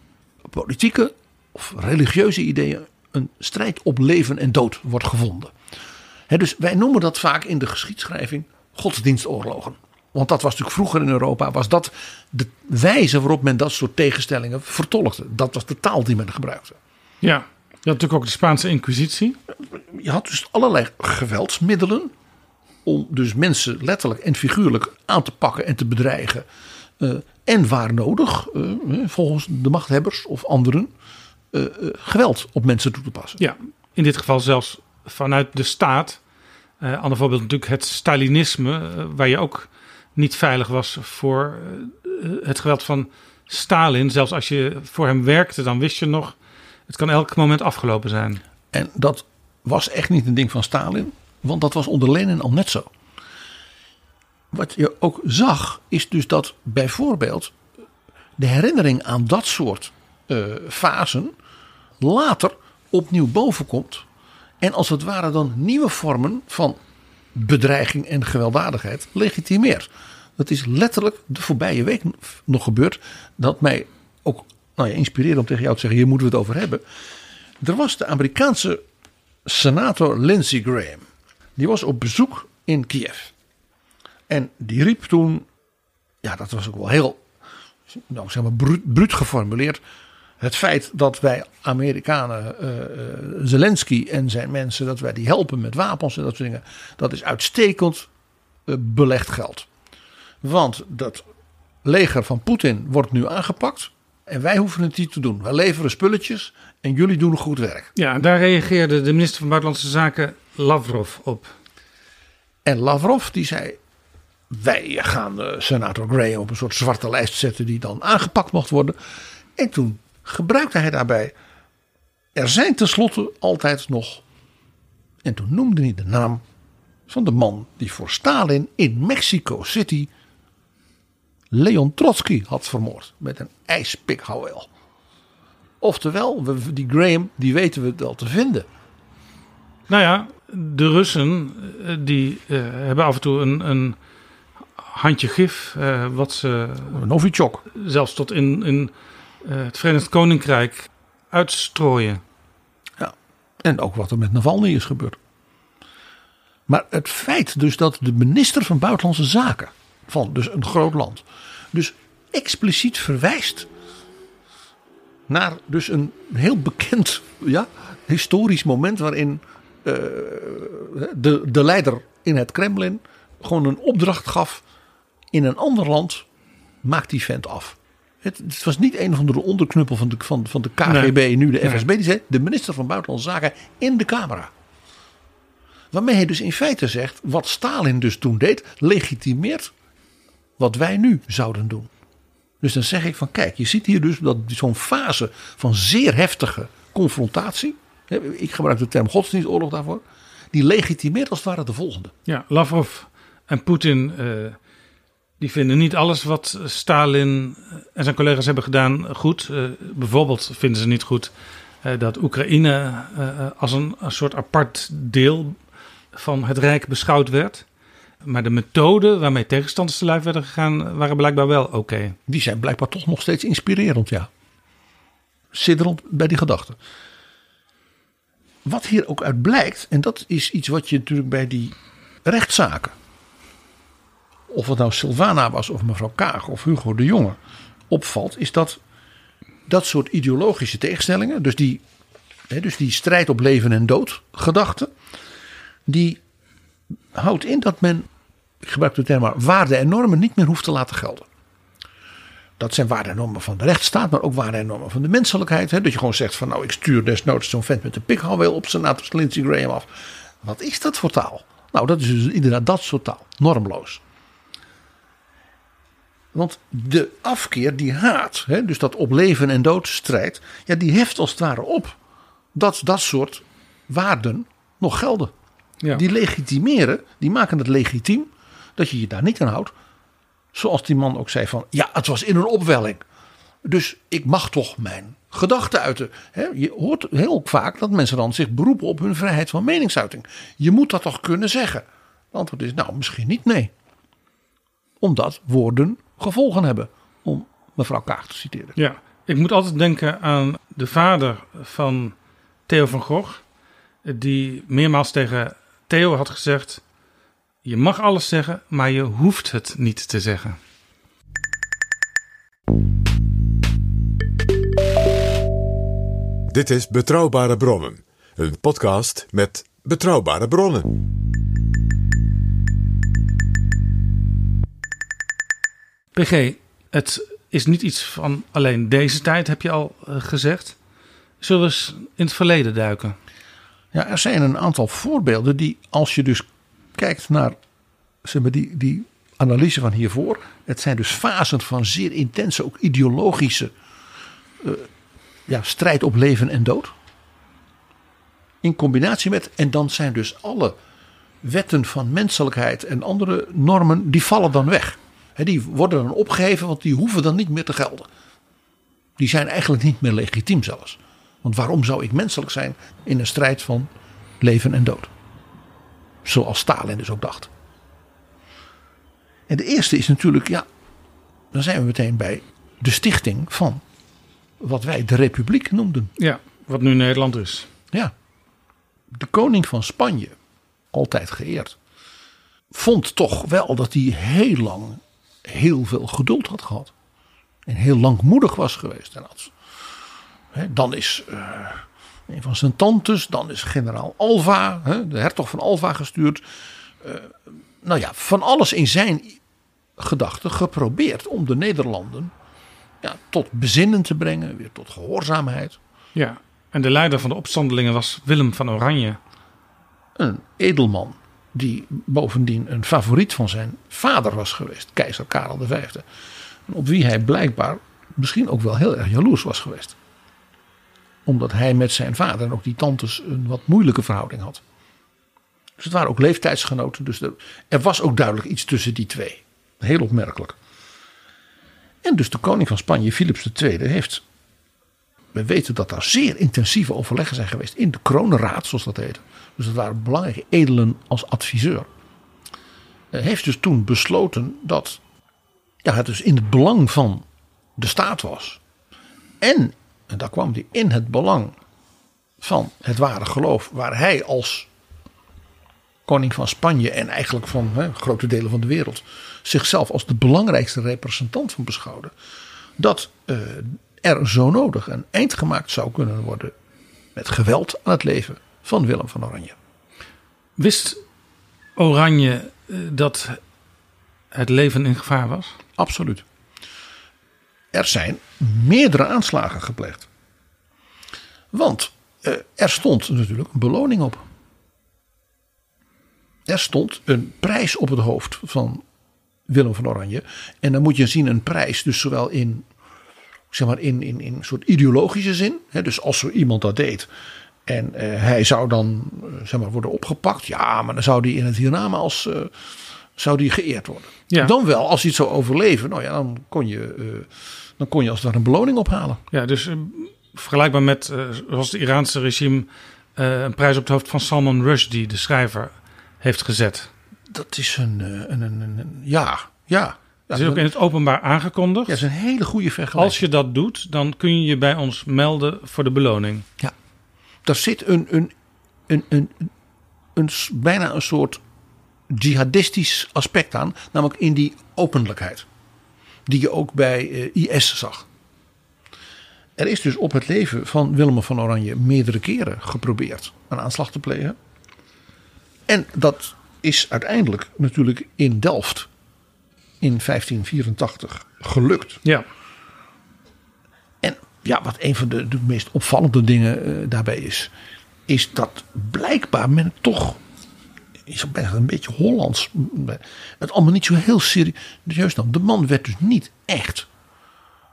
politieke of religieuze ideeën, een strijd op leven en dood wordt gevonden. Dus wij noemen dat vaak in de geschiedschrijving godsdienstoorlogen. Want dat was natuurlijk vroeger in Europa, was dat de wijze waarop men dat soort tegenstellingen vertolkte. Dat was de taal die men gebruikte. Ja, je had natuurlijk ook de Spaanse Inquisitie. Je had dus allerlei geweldsmiddelen om dus mensen letterlijk en figuurlijk aan te pakken en te bedreigen. Eh, en waar nodig, eh, volgens de machthebbers of anderen, eh, eh, geweld op mensen toe te passen. Ja, in dit geval zelfs vanuit de staat. Eh ander voorbeeld natuurlijk het Stalinisme, eh, waar je ook niet veilig was voor eh, het geweld van Stalin. Zelfs als je voor hem werkte, dan wist je nog, het kan elk moment afgelopen zijn. En dat was echt niet een ding van Stalin, want dat was onder Lenin al net zo. Wat je ook zag, is dus dat bijvoorbeeld de herinnering aan dat soort eh, fasen later opnieuw bovenkomt. En als het ware dan nieuwe vormen van bedreiging en gewelddadigheid legitimeert. Dat is letterlijk de voorbije week nog gebeurd. Dat mij ook nou ja, inspireerde om tegen jou te zeggen: hier moeten we het over hebben. Er was de Amerikaanse senator Lindsey Graham. Die was op bezoek in Kiev. En die riep toen, ja, dat was ook wel heel, nou zeg maar, bruut, geformuleerd. Het feit dat wij Amerikanen, eh, eh, Zelensky en zijn mensen, dat wij die helpen met wapens en dat soort dingen, dat is uitstekend eh, belegd geld. Want dat leger van Poetin wordt nu aangepakt en wij hoeven het niet te doen. Wij leveren spulletjes en jullie doen goed werk. Ja, daar reageerde de minister van Buitenlandse Zaken Lavrov op. En Lavrov die zei, wij gaan uh, senator Graham op een soort zwarte lijst zetten die dan aangepakt mocht worden. En toen gebruikte hij daarbij. Er zijn tenslotte altijd nog. En toen noemde hij de naam van de man die voor Stalin in Mexico City Leon Trotsky had vermoord met een ijspikhouwel. Oftewel, we, die Graham, die weten we wel te vinden. Nou ja, de Russen eh, die uh, hebben af en toe een, een handje gif. Uh, wat ze. Novichok. Zelfs tot in, in het Verenigd Koninkrijk uitstrooien. Ja, en ook wat er met Navalny is gebeurd. Maar het feit dus dat de minister van Buitenlandse Zaken van dus een groot land, dus expliciet verwijst naar dus een heel bekend ja, historisch moment waarin de, de leider in het Kremlin gewoon een opdracht gaf in een ander land, maak die vent af. Het, het, was niet een of andere onderknuppel van de, van, van de KGB, nee. nu de FSB. Die zei de minister van Buitenlandse Zaken in de camera. Waarmee hij dus in feite zegt, wat Stalin dus toen deed, legitimeert wat wij nu zouden doen. Dus dan zeg ik van kijk, je ziet hier dus dat zo'n fase van zeer heftige confrontatie. Ik gebruik de term godsdienstoorlog daarvoor. Die legitimeert als het ware de volgende. Ja, Lavrov en Poetin uh, die vinden niet alles wat Stalin en zijn collega's hebben gedaan goed. Uh, bijvoorbeeld vinden ze niet goed uh, dat Oekraïne als een, een soort apart deel van het Rijk beschouwd werd. Maar de methoden waarmee tegenstanders te lijf werden gegaan, waren blijkbaar wel oké. Die zijn blijkbaar toch nog steeds inspirerend, ja. Sidderend bij die gedachten. Wat hier ook uit blijkt, en dat is iets wat je natuurlijk bij die rechtszaken. Of het nou Sylvana was, of mevrouw Kaag, of Hugo de Jonge, opvalt, is dat dat soort ideologische tegenstellingen, dus die, dus die strijd op leven en dood gedachten, die houdt in dat men, ik gebruik de term maar, waarden en normen niet meer hoeft te laten gelden. Dat zijn waarden en normen van de rechtsstaat, maar ook waarden en normen van de menselijkheid. Hè? Dat je gewoon zegt van nou ik stuur desnoods zo'n vent met een pikhouweel op senator Lindsey Graham af. Wat is dat voor taal? Nou dat is dus inderdaad dat soort taal, normloos. Want de afkeer, die haat, hè, dus dat op leven en dood strijd, ja, die heft als het ware op dat dat soort waarden nog gelden. Ja. Die legitimeren, die maken het legitiem dat je je daar niet aan houdt. Zoals die man ook zei van, ja, het was in een opwelling. Dus ik mag toch mijn gedachten uiten. je hoort heel vaak dat mensen dan zich beroepen op hun vrijheid van meningsuiting. Je moet dat toch kunnen zeggen? Het antwoord is, nou, misschien niet nee. Omdat woorden gevolgen hebben, om mevrouw Kaag te citeren. Ja, ik moet altijd denken aan de vader van Theo van Gogh. Die meermaals tegen Theo had gezegd: Je mag alles zeggen, maar je hoeft het niet te zeggen. Dit is Betrouwbare Bronnen, een podcast met betrouwbare bronnen. PG, het is niet iets van alleen deze tijd, heb je al eh, gezegd. Zullen we eens in het verleden duiken? Ja, er zijn een aantal voorbeelden die, als je dus kijkt naar zeg maar, die, die analyse van hiervoor. Het zijn dus fasen van zeer intense, ook ideologische uh, ja, strijd op leven en dood. In combinatie met, en dan zijn dus alle wetten van menselijkheid en andere normen, die vallen dan weg. Die worden dan opgeheven, want die hoeven dan niet meer te gelden. Die zijn eigenlijk niet meer legitiem zelfs. Want waarom zou ik menselijk zijn in een strijd van leven en dood? Zoals Stalin dus ook dacht. En de eerste is natuurlijk, ja, dan zijn we meteen bij de stichting van wat wij de Republiek noemden. Ja, wat nu Nederland is. Ja. De koning van Spanje, altijd geëerd, vond toch wel dat hij heel lang heel veel geduld had gehad. En heel langmoedig was geweest. En had dan is uh, een van zijn tantes, dan is generaal Alva, de hertog van Alva gestuurd. Uh, nou ja, van alles in zijn gedachten geprobeerd om de Nederlanden ja, tot bezinnen te brengen, weer tot gehoorzaamheid. Ja, en de leider van de opstandelingen was Willem van Oranje. Een edelman die bovendien een favoriet van zijn vader was geweest, keizer Karel V. Op wie hij blijkbaar misschien ook wel heel erg jaloers was geweest. Omdat hij met zijn vader en ook die tantes een wat moeilijke verhouding had. Dus het waren ook leeftijdsgenoten. Dus er, was ook duidelijk iets tussen die twee. Heel opmerkelijk. En dus de koning van Spanje, Philips II, heeft. We weten dat daar zeer intensieve overleggen zijn geweest in de Kronenraad, zoals dat heette. Dus dat waren belangrijke edelen als adviseur. Heeft dus toen besloten dat ja, het dus in het belang van de staat was. En, en daar kwam hij in het belang van het ware geloof, waar hij als koning van Spanje en eigenlijk van hè, grote delen van de wereld zichzelf als de belangrijkste representant van beschouwde, dat uh, er zo nodig een eind gemaakt zou kunnen worden met geweld aan het leven van Willem van Oranje. Wist Oranje uh, dat het leven in gevaar was? Absoluut. Er zijn meerdere aanslagen gepleegd. Want uh, er stond natuurlijk een beloning op. Er stond een prijs op het hoofd van Willem van Oranje. En dan moet je zien een prijs, dus zowel in, zeg maar in, in, in een soort ideologische zin. Hè, dus als er iemand dat deed en uh, hij zou dan uh, zeg maar, worden opgepakt. Ja, maar dan zou die in het hiernamaals uh, zou die geëerd worden. Ja. Dan wel, als hij het zou overleven, nou ja, dan kon je, dan kon je als daar een beloning ophalen. Ja, dus vergelijkbaar met zoals het Iraanse regime een prijs op het hoofd van Salman Rushdie, de schrijver, heeft gezet. Dat is een, een, een, een ja, ja. Dat is ook in het openbaar aangekondigd. Ja, dat is een hele goede vergelijking. Als je dat doet, dan kun je je bij ons melden voor de beloning. Ja. Daar zit een, een, een, een, een, bijna een soort jihadistisch aspect aan. Namelijk in die openlijkheid. Die je ook bij uh, IS zag. Er is dus op het leven van Willem van Oranje meerdere keren geprobeerd een aanslag te plegen. En dat is uiteindelijk natuurlijk in Delft in 1584 gelukt. Ja. En ja, wat een van de, de meest opvallende dingen uh, daarbij is, is dat blijkbaar men toch is bijna een beetje Hollands. Het allemaal niet zo heel serieus nam. De man werd dus niet echt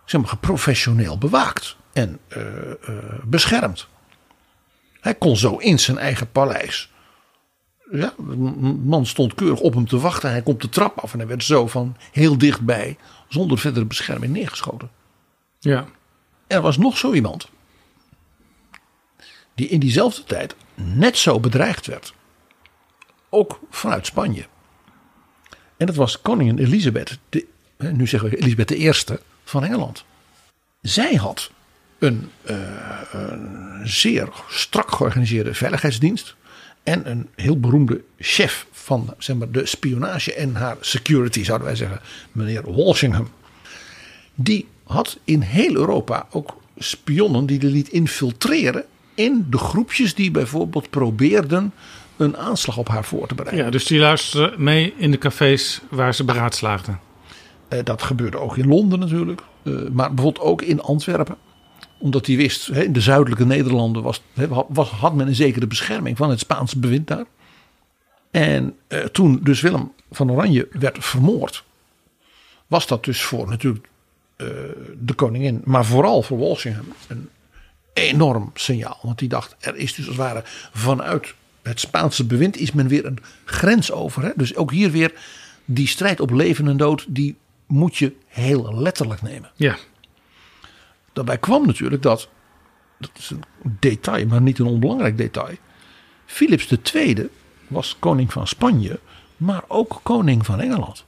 zeg maar, professioneel bewaakt en uh, uh, beschermd. Hij kon zo in zijn eigen paleis ja, de man stond keurig op hem te wachten. Hij komt de trap af en hij werd zo van heel dichtbij, zonder verdere bescherming, neergeschoten. Ja. Er was nog zo iemand die in diezelfde tijd net zo bedreigd werd. Ook vanuit Spanje. En dat was koningin Elisabeth, de, nu zeggen we Elisabeth I van Engeland. Zij had een, uh, een zeer strak georganiseerde veiligheidsdienst en een heel beroemde chef van zeg maar, de spionage en haar security, zouden wij zeggen, meneer Walsingham. Die had in heel Europa ook spionnen die de liet infiltreren in de groepjes die bijvoorbeeld probeerden een aanslag op haar voor te bereiden. Ja, dus die luisterden mee in de cafés waar ze beraadslaagden. Uh, dat gebeurde ook in Londen natuurlijk, uh, maar bijvoorbeeld ook in Antwerpen omdat hij wist, in de zuidelijke Nederlanden was, was, had men een zekere bescherming van het Spaanse bewind daar. En eh, toen dus Willem van Oranje werd vermoord, was dat dus voor natuurlijk de koningin, maar vooral voor Walsingham, een enorm signaal. Want die dacht, er is dus als het ware vanuit het Spaanse bewind is men weer een grens over. Hè? Dus ook hier weer die strijd op leven en dood, die moet je heel letterlijk nemen. Ja. Daarbij kwam natuurlijk dat, dat is een detail, maar niet een onbelangrijk detail. Philips II was koning van Spanje, maar ook koning van Engeland.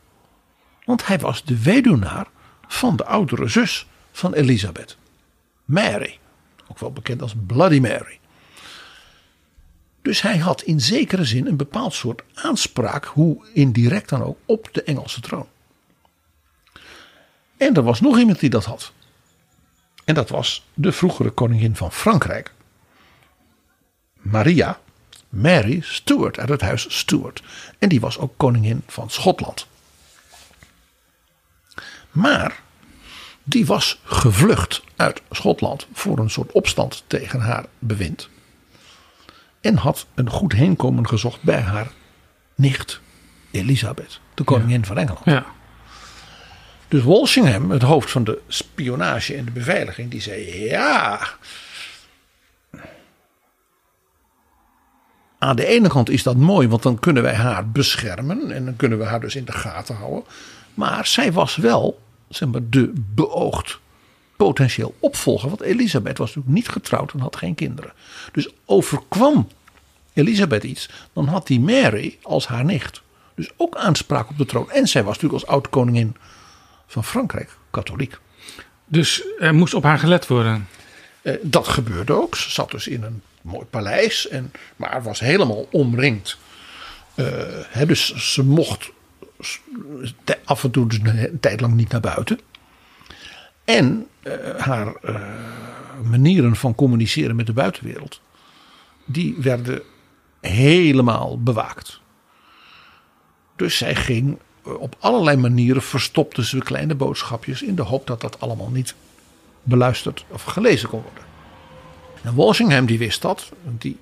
Want hij was de weduwnaar van de oudere zus van Elisabeth, Mary. Ook wel bekend als Bloody Mary. Dus hij had in zekere zin een bepaald soort aanspraak, hoe indirect dan ook, op de Engelse troon. En er was nog iemand die dat had. En dat was de vroegere koningin van Frankrijk. Maria, Mary Stuart uit het huis Stuart. En die was ook koningin van Schotland. Maar die was gevlucht uit Schotland voor een soort opstand tegen haar bewind. En had een goed heenkomen gezocht bij haar nicht Elisabeth, de koningin van Engeland. Ja. Dus Walsingham, het hoofd van de spionage en de beveiliging, die zei: Ja. Aan de ene kant is dat mooi, want dan kunnen wij haar beschermen en dan kunnen we haar dus in de gaten houden. Maar zij was wel, zeg maar, de beoogd potentieel opvolger. Want Elisabeth was natuurlijk niet getrouwd en had geen kinderen. Dus overkwam Elisabeth iets, dan had die Mary als haar nicht dus ook aanspraak op de troon. En zij was natuurlijk als oud-koningin van Frankrijk katholiek. Dus er moest op haar gelet worden. Eh, dat gebeurde ook. Ze zat dus in een mooi paleis, en, maar was helemaal omringd. Eh, hè, dus ze mocht af en toe dus een tijd lang niet naar buiten. En eh, haar eh, manieren van communiceren met de buitenwereld, die werden helemaal bewaakt. Dus zij ging eh, op allerlei manieren verstopte ze kleine boodschapjes in de hoop dat dat allemaal niet beluisterd of gelezen kon worden. En Walsingham die wist dat. Die,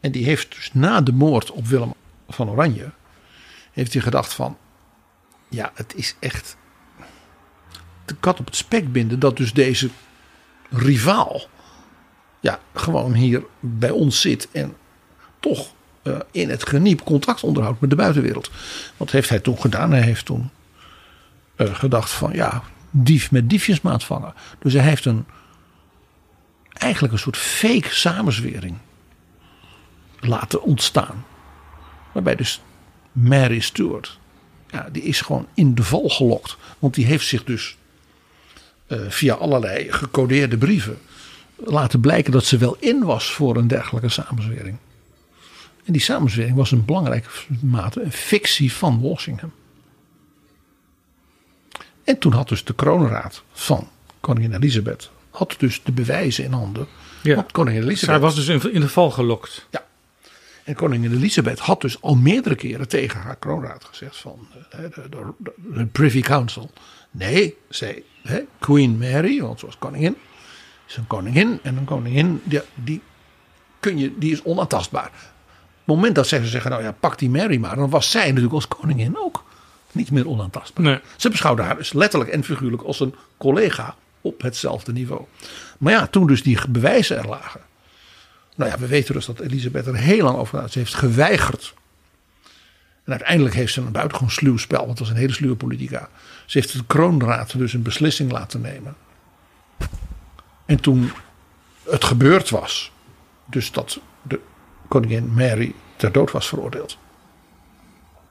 en die heeft dus na de moord op Willem van Oranje. Heeft hij gedacht van. Ja, het is echt. De kat op het spek binden dat dus deze rivaal. Ja, gewoon hier bij ons zit. En toch eh, in het geniep contact onderhoudt met de buitenwereld. Wat heeft hij toen gedaan? Hij heeft toen eh, gedacht van ja, dief met diefjesmaat vangen. Dus hij heeft een eigenlijk een soort fake samenzwering laten ontstaan. Waarbij dus Mary Stuart, ja, die is gewoon in de val gelokt. Want die heeft zich dus via allerlei gecodeerde brieven laten blijken dat ze wel in was voor een dergelijke samenzwering. En die samenzwering was in belangrijke mate een fictie van Walsingham. En toen had dus de kroonraad van koningin Elisabeth had dus de bewijzen in handen. Ja. Want koningin Elisabeth Zij was dus in, in de val gelokt. Ja. En koningin Elisabeth had dus al meerdere keren tegen haar kroonraad gezegd van eh, de, de, de, de Privy Council. Nee, zei hè, Queen Mary, want ze was koningin, is een koningin. En een koningin, die, die, kun je, die is onaantastbaar. Op het moment dat zij zeggen, nou ja, pak die Mary maar. Dan was zij natuurlijk als koningin ook niet meer onaantastbaar. Nee. Ze beschouwde haar dus letterlijk en figuurlijk als een collega op hetzelfde niveau. Maar ja, toen dus die bewijzen er lagen. Nou ja, we weten dus dat Elisabeth er heel lang over. Ze heeft geweigerd. En uiteindelijk heeft ze een buitengewoon sluw spel. Want het was een hele sluwe politica. Ze heeft de kroonraad dus een beslissing laten nemen. En toen het gebeurd was. Dus dat de koningin Mary ter dood was veroordeeld.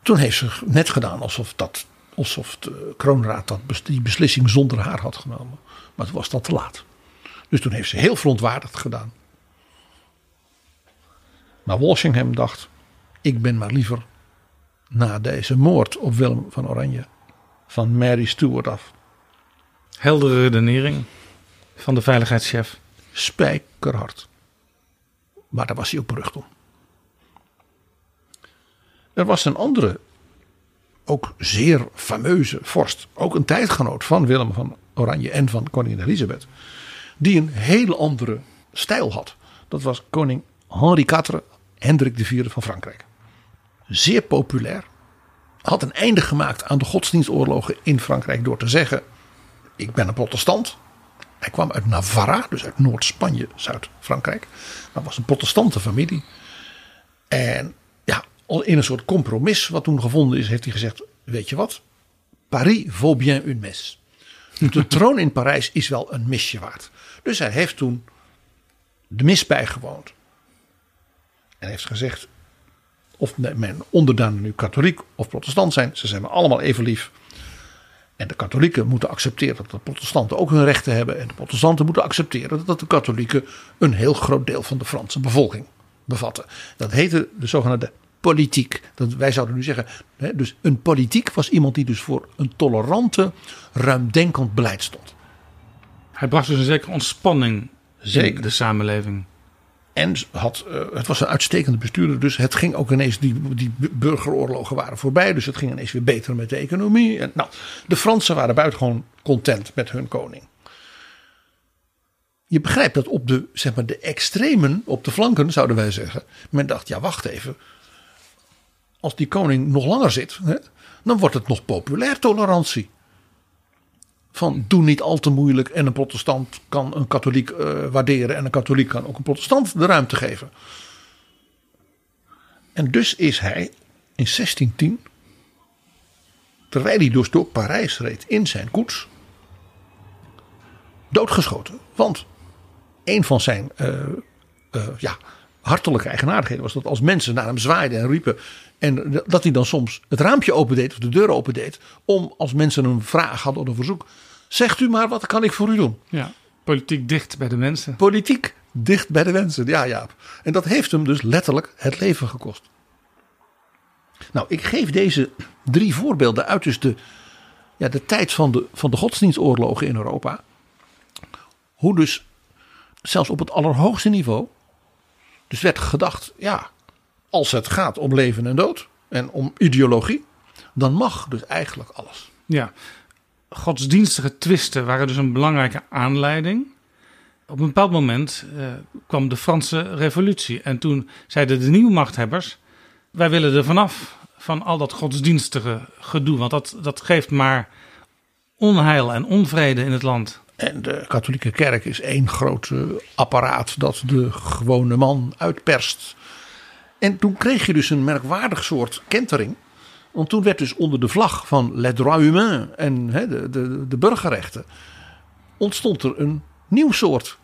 Toen heeft ze net gedaan alsof, dat, alsof de kroonraad dat, die beslissing zonder haar had genomen. Maar toen was dat te laat. Dus toen heeft ze heel verontwaardigd gedaan. Maar Walsingham dacht: ik ben maar liever na deze moord op Willem van Oranje van Mary Stuart af. Heldere redenering van de veiligheidschef. Spijkerhard. Maar daar was hij ook berucht om. Er was een andere, ook zeer fameuze vorst, ook een tijdgenoot van Willem van Oranje en van koningin Elisabeth, die een hele andere stijl had. Dat was koning Henri IV, Hendrik IV van Frankrijk. Zeer populair. Had een einde gemaakt aan de godsdienstoorlogen in Frankrijk door te zeggen: Ik ben een protestant. Hij kwam uit Navarra, dus uit Noord-Spanje, Zuid-Frankrijk. Dat was een protestante familie. En ja, in een soort compromis wat toen gevonden is, heeft hij gezegd: Weet je wat? Paris vaut bien une messe. De troon in Parijs is wel een misje waard. Dus hij heeft toen de mis bijgewoond. En heeft gezegd: Of mijn onderdanen nu katholiek of protestant zijn, ze zijn me allemaal even lief. En de katholieken moeten accepteren dat de protestanten ook hun rechten hebben. En de protestanten moeten accepteren dat de katholieken een heel groot deel van de Franse bevolking bevatten. Dat heette de zogenaamde politiek. Dat, wij zouden nu zeggen, hè, dus een politiek was iemand die dus voor een tolerante, ruimdenkend beleid stond. Hij bracht dus een zekere ontspanning Zeker. in de samenleving. En had, eh, het was een uitstekende bestuurder, dus het ging ook ineens, die, die burgeroorlogen waren voorbij, dus het ging ineens weer beter met de economie. En, nou, de Fransen waren buitengewoon content met hun koning. Je begrijpt dat op de, zeg maar, de extremen, op de flanken zouden wij zeggen, men dacht, ja wacht even. als die koning nog langer zit, hè, dan wordt het nog populair tolerantie. Van doe niet al te moeilijk en een protestant kan een katholiek eh, waarderen en een katholiek kan ook een protestant de ruimte geven. En dus is hij in 1610, terwijl hij dus door Parijs reed in zijn koets, doodgeschoten. Want een van zijn eh, eh, ja, hartelijke eigenaardigheden was dat als mensen naar hem zwaaiden en riepen. En dat hij dan soms het raampje opendeed of de deur opendeed. Om als mensen een vraag hadden of een verzoek. Zegt u maar, wat kan ik voor u doen? Ja, politiek dicht bij de mensen. Politiek dicht bij de mensen, ja Jaap. En dat heeft hem dus letterlijk het leven gekost. Nou, ik geef deze drie voorbeelden uit dus de, ja, de tijd van de, van de godsdienstoorlogen in Europa. Hoe dus zelfs op het allerhoogste niveau. Dus werd gedacht, ja, als het gaat om leven en dood en om ideologie, dan mag dus eigenlijk alles. Ja, godsdienstige twisten waren dus een belangrijke aanleiding. Op een bepaald moment eh, kwam de Franse Revolutie. En toen zeiden de nieuwe machthebbers: wij willen er vanaf van al dat godsdienstige gedoe. Want dat, dat geeft maar onheil en onvrede in het land. En de katholieke kerk is één groot eh, apparaat dat de gewone man uitperst. En toen kreeg je dus een merkwaardig soort kentering. Want toen werd dus onder de vlag van les droits humains en de, de, de burgerrechten. ontstond er een nieuw soort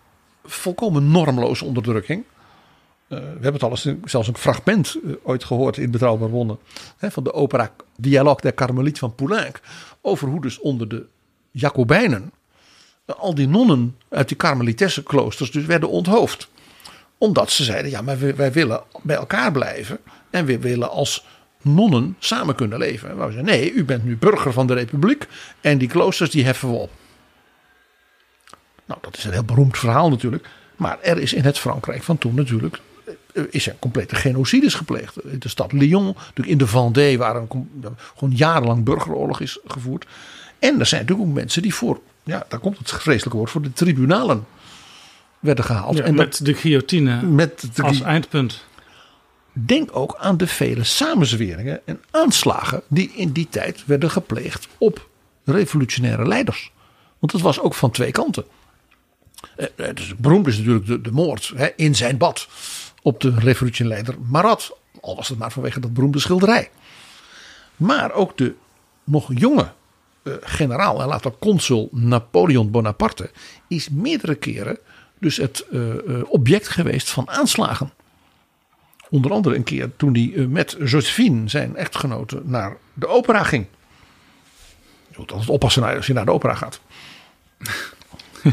volkomen normloze onderdrukking. Uh, we hebben het al eens zelfs een fragment uh, ooit gehoord in Betrouwbaar Wonnen. Van de opera Dialogue der Carmeliet van Poulenc. Over hoe dus onder de Jacobijnen al die nonnen uit die Karmelitesse kloosters dus werden onthoofd. Omdat ze zeiden, ja maar wij willen bij elkaar blijven. En we willen als nonnen samen kunnen leven. En wij zeiden, nee u bent nu burger van de republiek. En die kloosters die heffen we op. Nou dat is een heel beroemd verhaal natuurlijk. Maar er is in het Frankrijk van toen natuurlijk eh, is er complete genocides gepleegd. In de stad Lyon, natuurlijk in de Vendée, waar een, gewoon jarenlang burgeroorlog is gevoerd. En er zijn natuurlijk ook mensen die voor, ja, daar komt het vreselijke woord, voor de tribunalen werden gehaald. Ja, en met dat, de guillotine met de, als eindpunt. Denk ook aan de vele samenzweringen en aanslagen die in die tijd werden gepleegd op revolutionaire leiders. Want het was ook van twee kanten. Eh, Het is, beroemd is natuurlijk de, moord hè, in zijn bad op de revolutionaire leider Marat. Al was het maar vanwege dat beroemde schilderij. Maar ook de nog jonge eh, generaal en later consul Napoleon Bonaparte is meerdere keren dus het eh, eh, object geweest van aanslagen. Onder andere een keer toen hij eh, met Josephine, zijn echtgenote, naar de opera ging. Je moet altijd oppassen als je naar de opera gaat.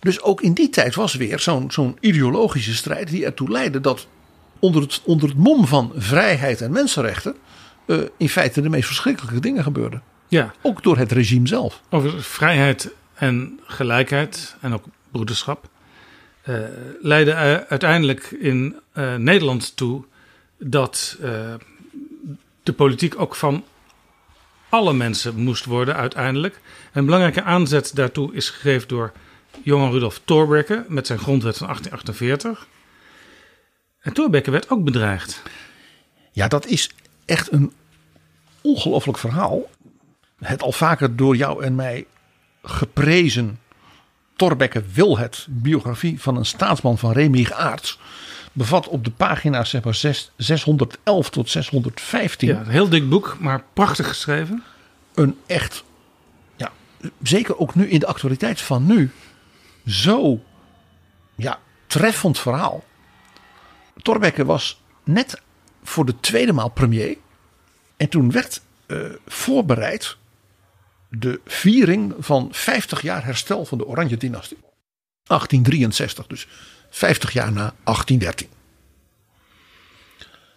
Dus ook in die tijd was weer zo'n zo'n ideologische strijd die ertoe leidde dat onder het, onder het mom van vrijheid en mensenrechten eh, in feite de meest verschrikkelijke dingen gebeurden. Ja, Ook door het regime zelf. over vrijheid en gelijkheid en ook broederschap. Eh leidde eh, uiteindelijk in eh, Nederland toe dat de politiek ook van alle mensen moest worden uiteindelijk. Een belangrijke aanzet daartoe is gegeven door Johan Rudolf Thorbecke met zijn grondwet van 1848. En Thorbecke werd ook bedreigd. Ja, dat is echt een ongelooflijk verhaal. Het al vaker door jou en mij geprezen Thorbecke wil het biografie van een staatsman van Remig Aarts bevat op de pagina's zeg maar, zes- 611 tot 615 Ja, een heel dik boek, maar prachtig geschreven. een echt, ja, zeker ook nu in de actualiteit van nu, zo ja, treffend verhaal. Thorbecke was net voor de tweede maal premier. En toen werd eh, voorbereid de viering van 50 jaar herstel van de Oranje dynastie. 1863, dus 50 jaar na 1813.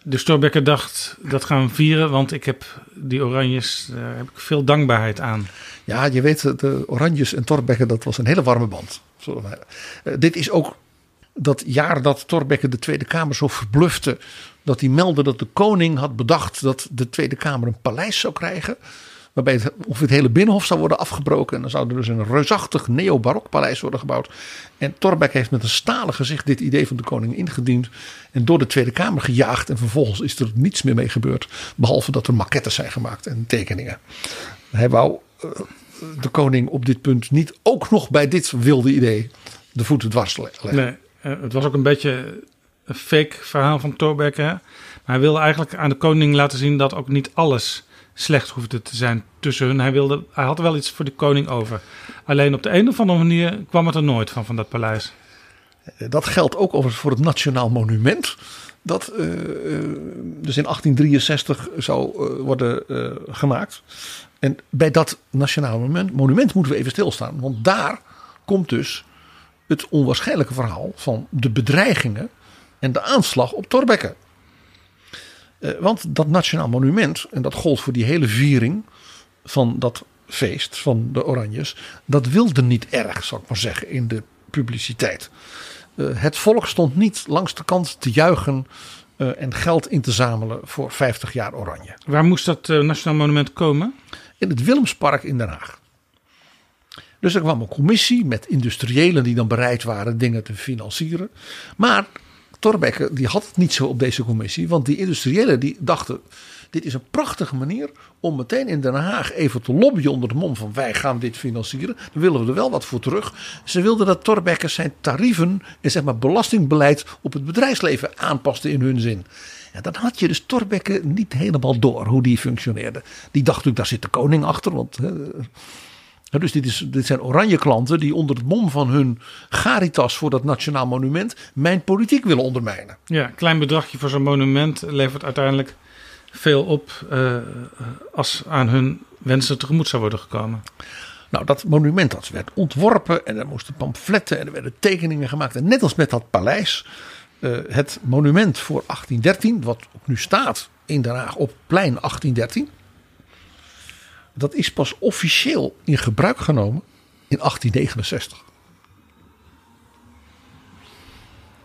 De Thorbecke dacht, dat gaan we vieren, want ik heb die oranjes, daar heb ik veel dankbaarheid aan. Ja, je weet, de Oranjes en Thorbecke, dat was een hele warme band. Eh, dit is ook dat jaar dat Thorbecke de Tweede Kamer zo verblufte. dat hij meldde dat de koning had bedacht dat de Tweede Kamer een paleis zou krijgen. Waarbij het, het hele binnenhof zou worden afgebroken. En dan zou er dus een reusachtig neo-barok paleis worden gebouwd. En Thorbecke heeft met een stalen gezicht dit idee van de koning ingediend. En door de Tweede Kamer gejaagd. En vervolgens is er niets meer mee gebeurd. Behalve dat er maquettes zijn gemaakt en tekeningen. Hij wou eh, de koning op dit punt niet ook nog bij dit wilde idee de voeten dwars leggen. Nee, eh, het was ook een beetje een fake verhaal van Thorbecke. hè. Maar hij wilde eigenlijk aan de koning laten zien dat ook niet alles slecht hoefde te zijn tussen hun. Hij, wilde, hij had wel iets voor de koning over. Alleen op de een of andere manier kwam het er nooit van, van dat paleis. Dat geldt ook overigens voor het Nationaal Monument. Dat eh, eh, dus in 1863 zou eh, worden gemaakt. En bij dat Nationaal Monument, monument moeten we even stilstaan. Want daar komt dus het onwaarschijnlijke verhaal van de bedreigingen en de aanslag op Thorbecke. Eh, want dat Nationaal Monument, en dat gold voor die hele viering van dat feest van de Oranjes, dat wilde niet erg, zou ik maar zeggen, in de publiciteit. Eh, het volk stond niet langs de kant te juichen eh, en geld in te zamelen voor 50 jaar Oranje. Waar moest dat Nationaal Monument komen? In het Willemspark in Den Haag. Dus er kwam een commissie met industriëlen die dan bereid waren dingen te financieren. Maar Thorbecke die had het niet zo op deze commissie. Want die industriëlen die dachten, dit is een prachtige manier om meteen in Den Haag even te lobbyen onder de mom van wij gaan dit financieren. Dan willen we er wel wat voor terug. Ze wilden dat Thorbecke zijn tarieven en zeg maar belastingbeleid op het bedrijfsleven aanpaste in hun zin. Ja, dan had je dus Thorbecke niet helemaal door hoe die functioneerde. Die dacht natuurlijk, daar zit de koning achter. Want hè, ja, dus dit, is, dit zijn oranje klanten die onder het mom van hun garitas voor dat nationaal monument mijn politiek willen ondermijnen. Ja, een klein bedragje voor zo'n monument levert uiteindelijk veel op eh, als aan hun wensen tegemoet zou worden gekomen. Nou, dat monument dat werd ontworpen en er moesten pamfletten en er werden tekeningen gemaakt. En net als met dat paleis, eh, het monument voor 1813, wat ook nu staat in Den Haag op plein 1813. Dat is pas officieel in gebruik genomen in 1869.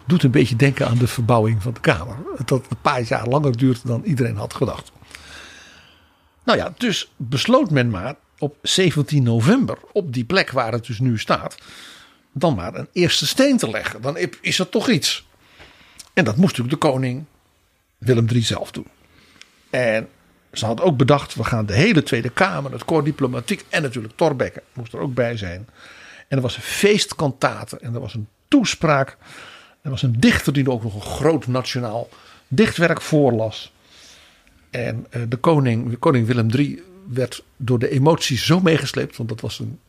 Doet een beetje denken aan de verbouwing van de Kamer. Dat een paar jaar langer duurt dan iedereen had gedacht. Nou ja, dus besloot men maar op 17 november, op die plek waar het dus nu staat, dan maar een eerste steen te leggen. Dan is er toch iets. En dat moest natuurlijk de koning Willem III zelf doen. En ze had ook bedacht, we gaan de hele Tweede Kamer, het corps diplomatiek en natuurlijk Thorbecke moest er ook bij zijn. En er was een feestkantate en er was een toespraak. Er was een dichter die ook nog een groot nationaal dichtwerk voorlas. En eh, de koning, koning Willem III werd door de emoties zo meegesleept. Want dat was een,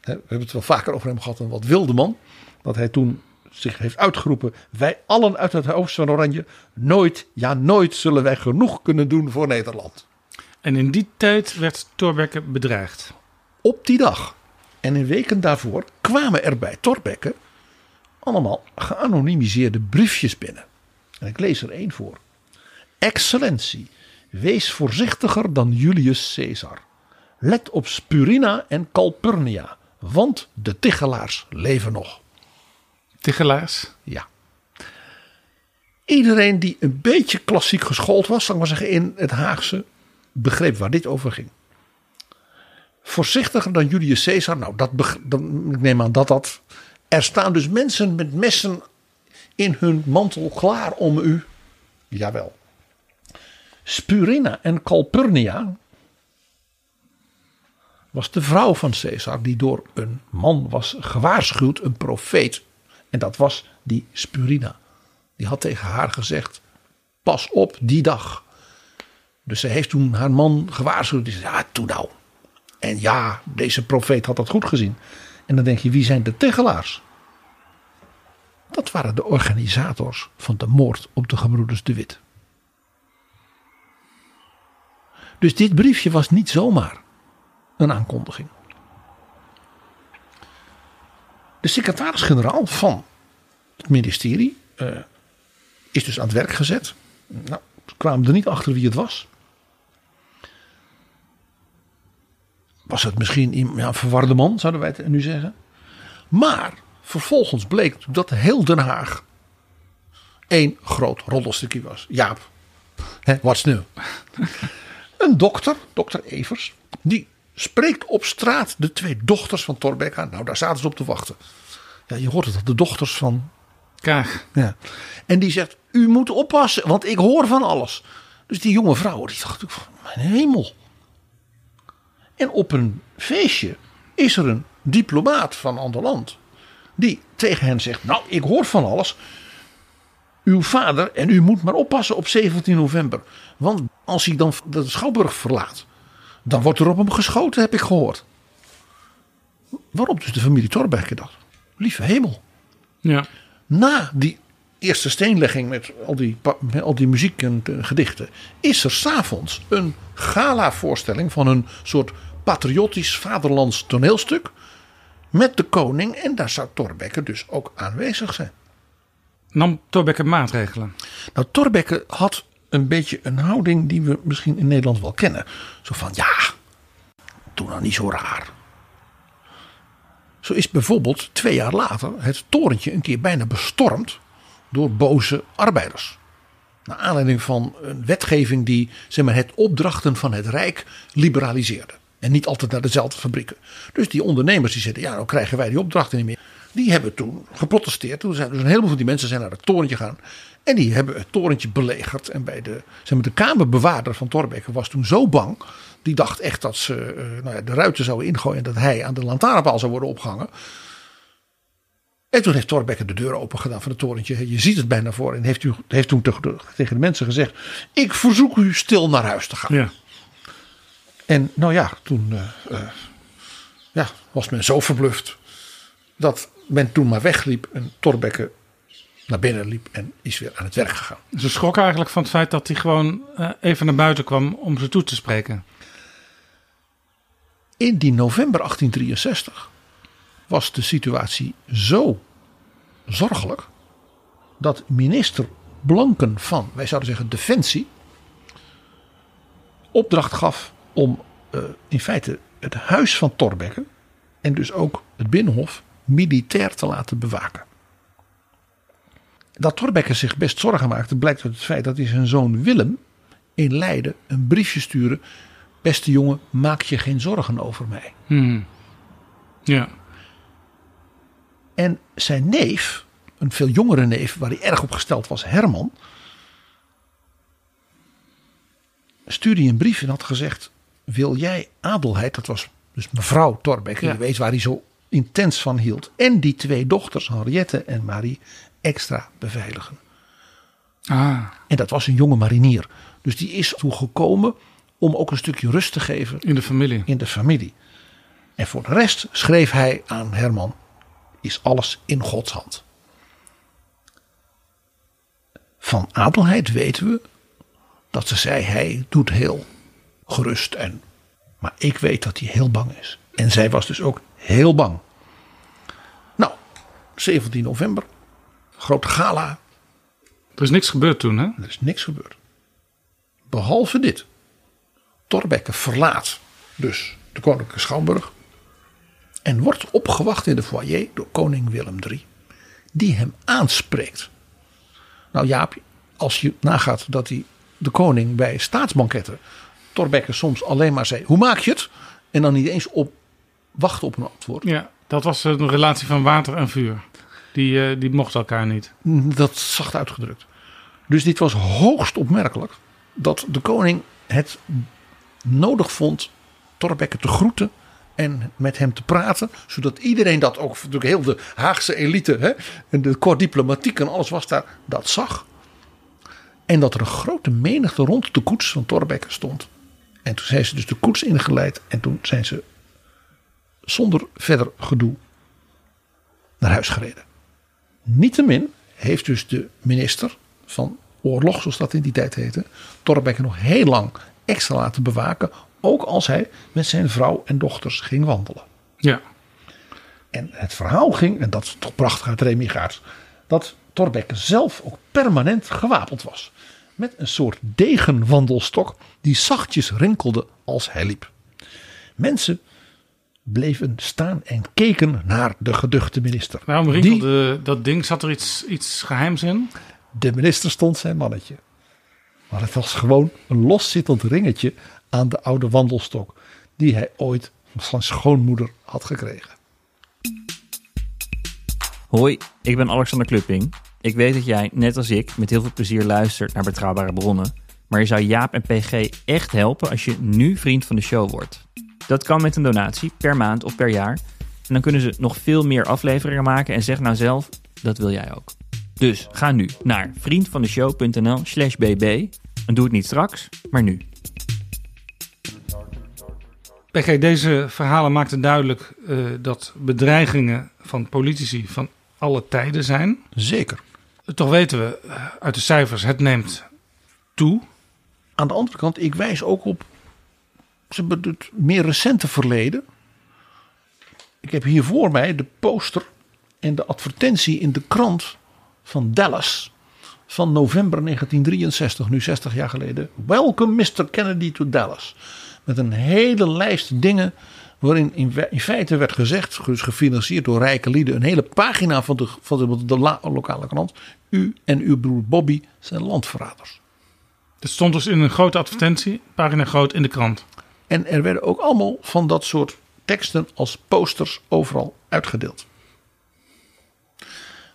we hebben het wel vaker over hem gehad, een wat wilde man. Dat hij toen zich heeft uitgeroepen. Wij allen uit het hoofd van Oranje. Nooit, ja nooit zullen wij genoeg kunnen doen voor Nederland. En in die tijd werd Thorbecke bedreigd. Op die dag en in weken daarvoor kwamen er bij Thorbecke allemaal geanonimiseerde briefjes binnen. En ik lees er één voor. Excellentie, wees voorzichtiger dan Julius Caesar. Let op Spurina en Calpurnia, want de Tichelaars leven nog. Ja. Iedereen die een beetje klassiek geschoold was, zal ik maar zeggen, in het Haagse, begreep waar dit over ging. Voorzichtiger dan Julius Caesar, nou, dat ik neem aan dat dat. Er staan dus mensen met messen in hun mantel klaar om u. Jawel. Spurina en Calpurnia was de vrouw van Caesar die door een man was gewaarschuwd, een profeet. En dat was die Spurina. Die had tegen haar gezegd: Pas op die dag. Dus ze heeft toen haar man gewaarschuwd. Die zei: Ja, toen nou. En ja, deze profeet had dat goed gezien. En dan denk je: wie zijn de tegelaars? Dat waren de organisators van de moord op de gebroeders De Wit. Dus dit briefje was niet zomaar een aankondiging. De secretaris-generaal van het ministerie eh, is dus aan het werk gezet. Nou, ze kwamen er niet achter wie het was. Was het misschien een ja, verwarde man, zouden wij het nu zeggen. Maar vervolgens bleek dat heel Den Haag één groot roddelstukje was. Jaap, hè, what's new? Een dokter, dokter Evers, Die spreekt op straat de twee dochters van Thorbecke aan. Nou, daar zaten ze op te wachten. Ja, je hoort het de dochters van Kaag. Ja. En die zegt, u moet oppassen, want ik hoor van alles. Dus die jonge vrouw, die dacht, mijn hemel. En op een feestje is er een diplomaat van een ander land. Die tegen hen zegt, nou, ik hoor van alles. Uw vader, en u moet maar oppassen op 17 november. Want als hij dan de Schouwburg verlaat, dan wordt er op hem geschoten, heb ik gehoord. Waarop dus de familie Thorbecke dacht, lieve hemel. Ja. Na die eerste steenlegging met al die, met al die muziek en eh, gedichten, is er s'avonds een gala-voorstelling van een soort patriotisch vaderlands toneelstuk. Met de koning en daar zou Thorbecke dus ook aanwezig zijn. Nam Thorbecke maatregelen? Nou, Thorbecke had een beetje een houding die we misschien in Nederland wel kennen. Zo van, ja, doe nou niet zo raar. Zo is bijvoorbeeld twee jaar later het torentje een keer bijna bestormd door boze arbeiders. Naar aanleiding van een wetgeving die zeg maar, het opdrachten van het Rijk liberaliseerde. En niet altijd naar dezelfde fabrieken. Dus die ondernemers die zeiden, ja, nou krijgen wij die opdrachten niet meer. Die hebben toen geprotesteerd. Toen zijn dus een heleboel van die mensen zijn naar het torentje gegaan. En die hebben het torentje belegerd. En bij de, zeg maar, de kamerbewaarder van Thorbecke was toen zo bang. Die dacht echt dat ze eh, nou ja, de ruiten zouden ingooien. En dat hij aan de lantaarnpaal zou worden opgehangen. En toen heeft Thorbecke de deur open gedaan van het torentje. Je ziet het bijna voor. En heeft, u, heeft toen tegen de, mensen gezegd. Ik verzoek u stil naar huis te gaan. Ja. En nou ja, toen eh, eh, ja, was men zo verbluft. Dat men toen maar wegliep. En Thorbecke naar binnen liep. En is weer aan het werk gegaan. Ze schrok eigenlijk van het feit dat hij gewoon eh, even naar buiten kwam om ze toe te spreken. In die november 1863 was de situatie zo zorgelijk dat minister Blanken van, wij zouden zeggen Defensie, opdracht gaf om eh, in feite het huis van Thorbecke en dus ook het binnenhof militair te laten bewaken. Dat Thorbecke zich best zorgen maakte blijkt uit het feit dat hij zijn zoon Willem in Leiden een briefje stuurde. Beste jongen, maak je geen zorgen over mij. Hmm. Ja. En zijn neef, een veel jongere neef waar hij erg op gesteld was, Herman, stuurde hij een brief en had gezegd: Wil jij Adelheid, dat was dus mevrouw Thorbecke, Ja. je weet waar hij zo intens van hield, en die twee dochters, Henriette en Marie, extra beveiligen? Ah, En dat was een jonge marinier. Dus die is toe gekomen om ook een stukje rust te geven in de familie. in de familie. En voor de rest schreef hij aan Herman: is alles in Gods hand. Van Adelheid weten we dat ze zei: hij doet heel gerust en. Maar ik weet dat hij heel bang is. En zij was dus ook heel bang. Nou, 17 november, grote gala. Er is niks gebeurd toen, hè? Er is niks gebeurd. Behalve dit. Thorbecke verlaat dus de Koninklijke Schouwburg. En wordt opgewacht in de foyer door koning Willem III. Die hem aanspreekt. Nou Jaap, als je nagaat dat hij de koning bij staatsbanketten. Thorbecke soms alleen maar zei, hoe maak je het? En dan niet eens op wachten op een antwoord. Ja, dat was een relatie van water en vuur. Die, eh, die mochten elkaar niet. Dat zacht uitgedrukt. Dus dit was hoogst opmerkelijk dat de koning het nodig vond Thorbecke te groeten en met hem te praten. Zodat iedereen dat ook, natuurlijk heel de Haagse elite hè, en de corps diplomatiek en alles was daar, dat zag. En dat er een grote menigte rond de koets van Thorbecke stond. En toen zijn ze dus de koets ingeleid en toen zijn ze zonder verder gedoe naar huis gereden. Niettemin heeft dus de minister van oorlog, zoals dat in die tijd heette, Thorbecke nog heel lang extra laten bewaken. Ook als hij met zijn vrouw en dochters ging wandelen. Ja. En het verhaal ging, en dat is toch prachtig uit Remy dat Thorbecke zelf ook permanent gewapend was. Met een soort degenwandelstok die zachtjes rinkelde als hij liep. Mensen bleven staan en keken naar de geduchte minister. Waarom Die- rinkelde dat ding? Zat er iets, iets geheims in? De minister stond zijn mannetje. Maar het was gewoon een loszittend ringetje aan de oude wandelstok. die hij ooit van schoonmoeder had gekregen. Hoi, ik ben Alexander Klupping. Ik weet dat jij, net als ik, met heel veel plezier luistert naar betrouwbare bronnen. Maar je zou Jaap en PG echt helpen als je nu vriend van de show wordt. Dat kan met een donatie, per maand of per jaar. En dan kunnen ze nog veel meer afleveringen maken en zeg nou zelf, dat wil jij ook. Dus ga nu naar vriendvandeshow.nl slash bb en doe het niet straks, maar nu. PG, deze verhalen maakten duidelijk eh, dat bedreigingen van politici van alle tijden zijn. Zeker. Toch weten we eh, uit de cijfers, het neemt toe. Aan de andere kant, ik wijs ook op maar, het meer recente verleden. Ik heb hier voor mij de poster en de advertentie in de krant van Dallas van november 1963, nu 60 jaar geleden. Welcome Mr. Kennedy to Dallas. Met een hele lijst dingen waarin in, feite werd gezegd, dus gefinancierd door rijke lieden, een hele pagina van de, de, lokale krant. U en uw broer Bobby zijn landverraders. Het stond dus in een grote advertentie, pagina groot in de krant. En er werden ook allemaal van dat soort teksten als posters overal uitgedeeld.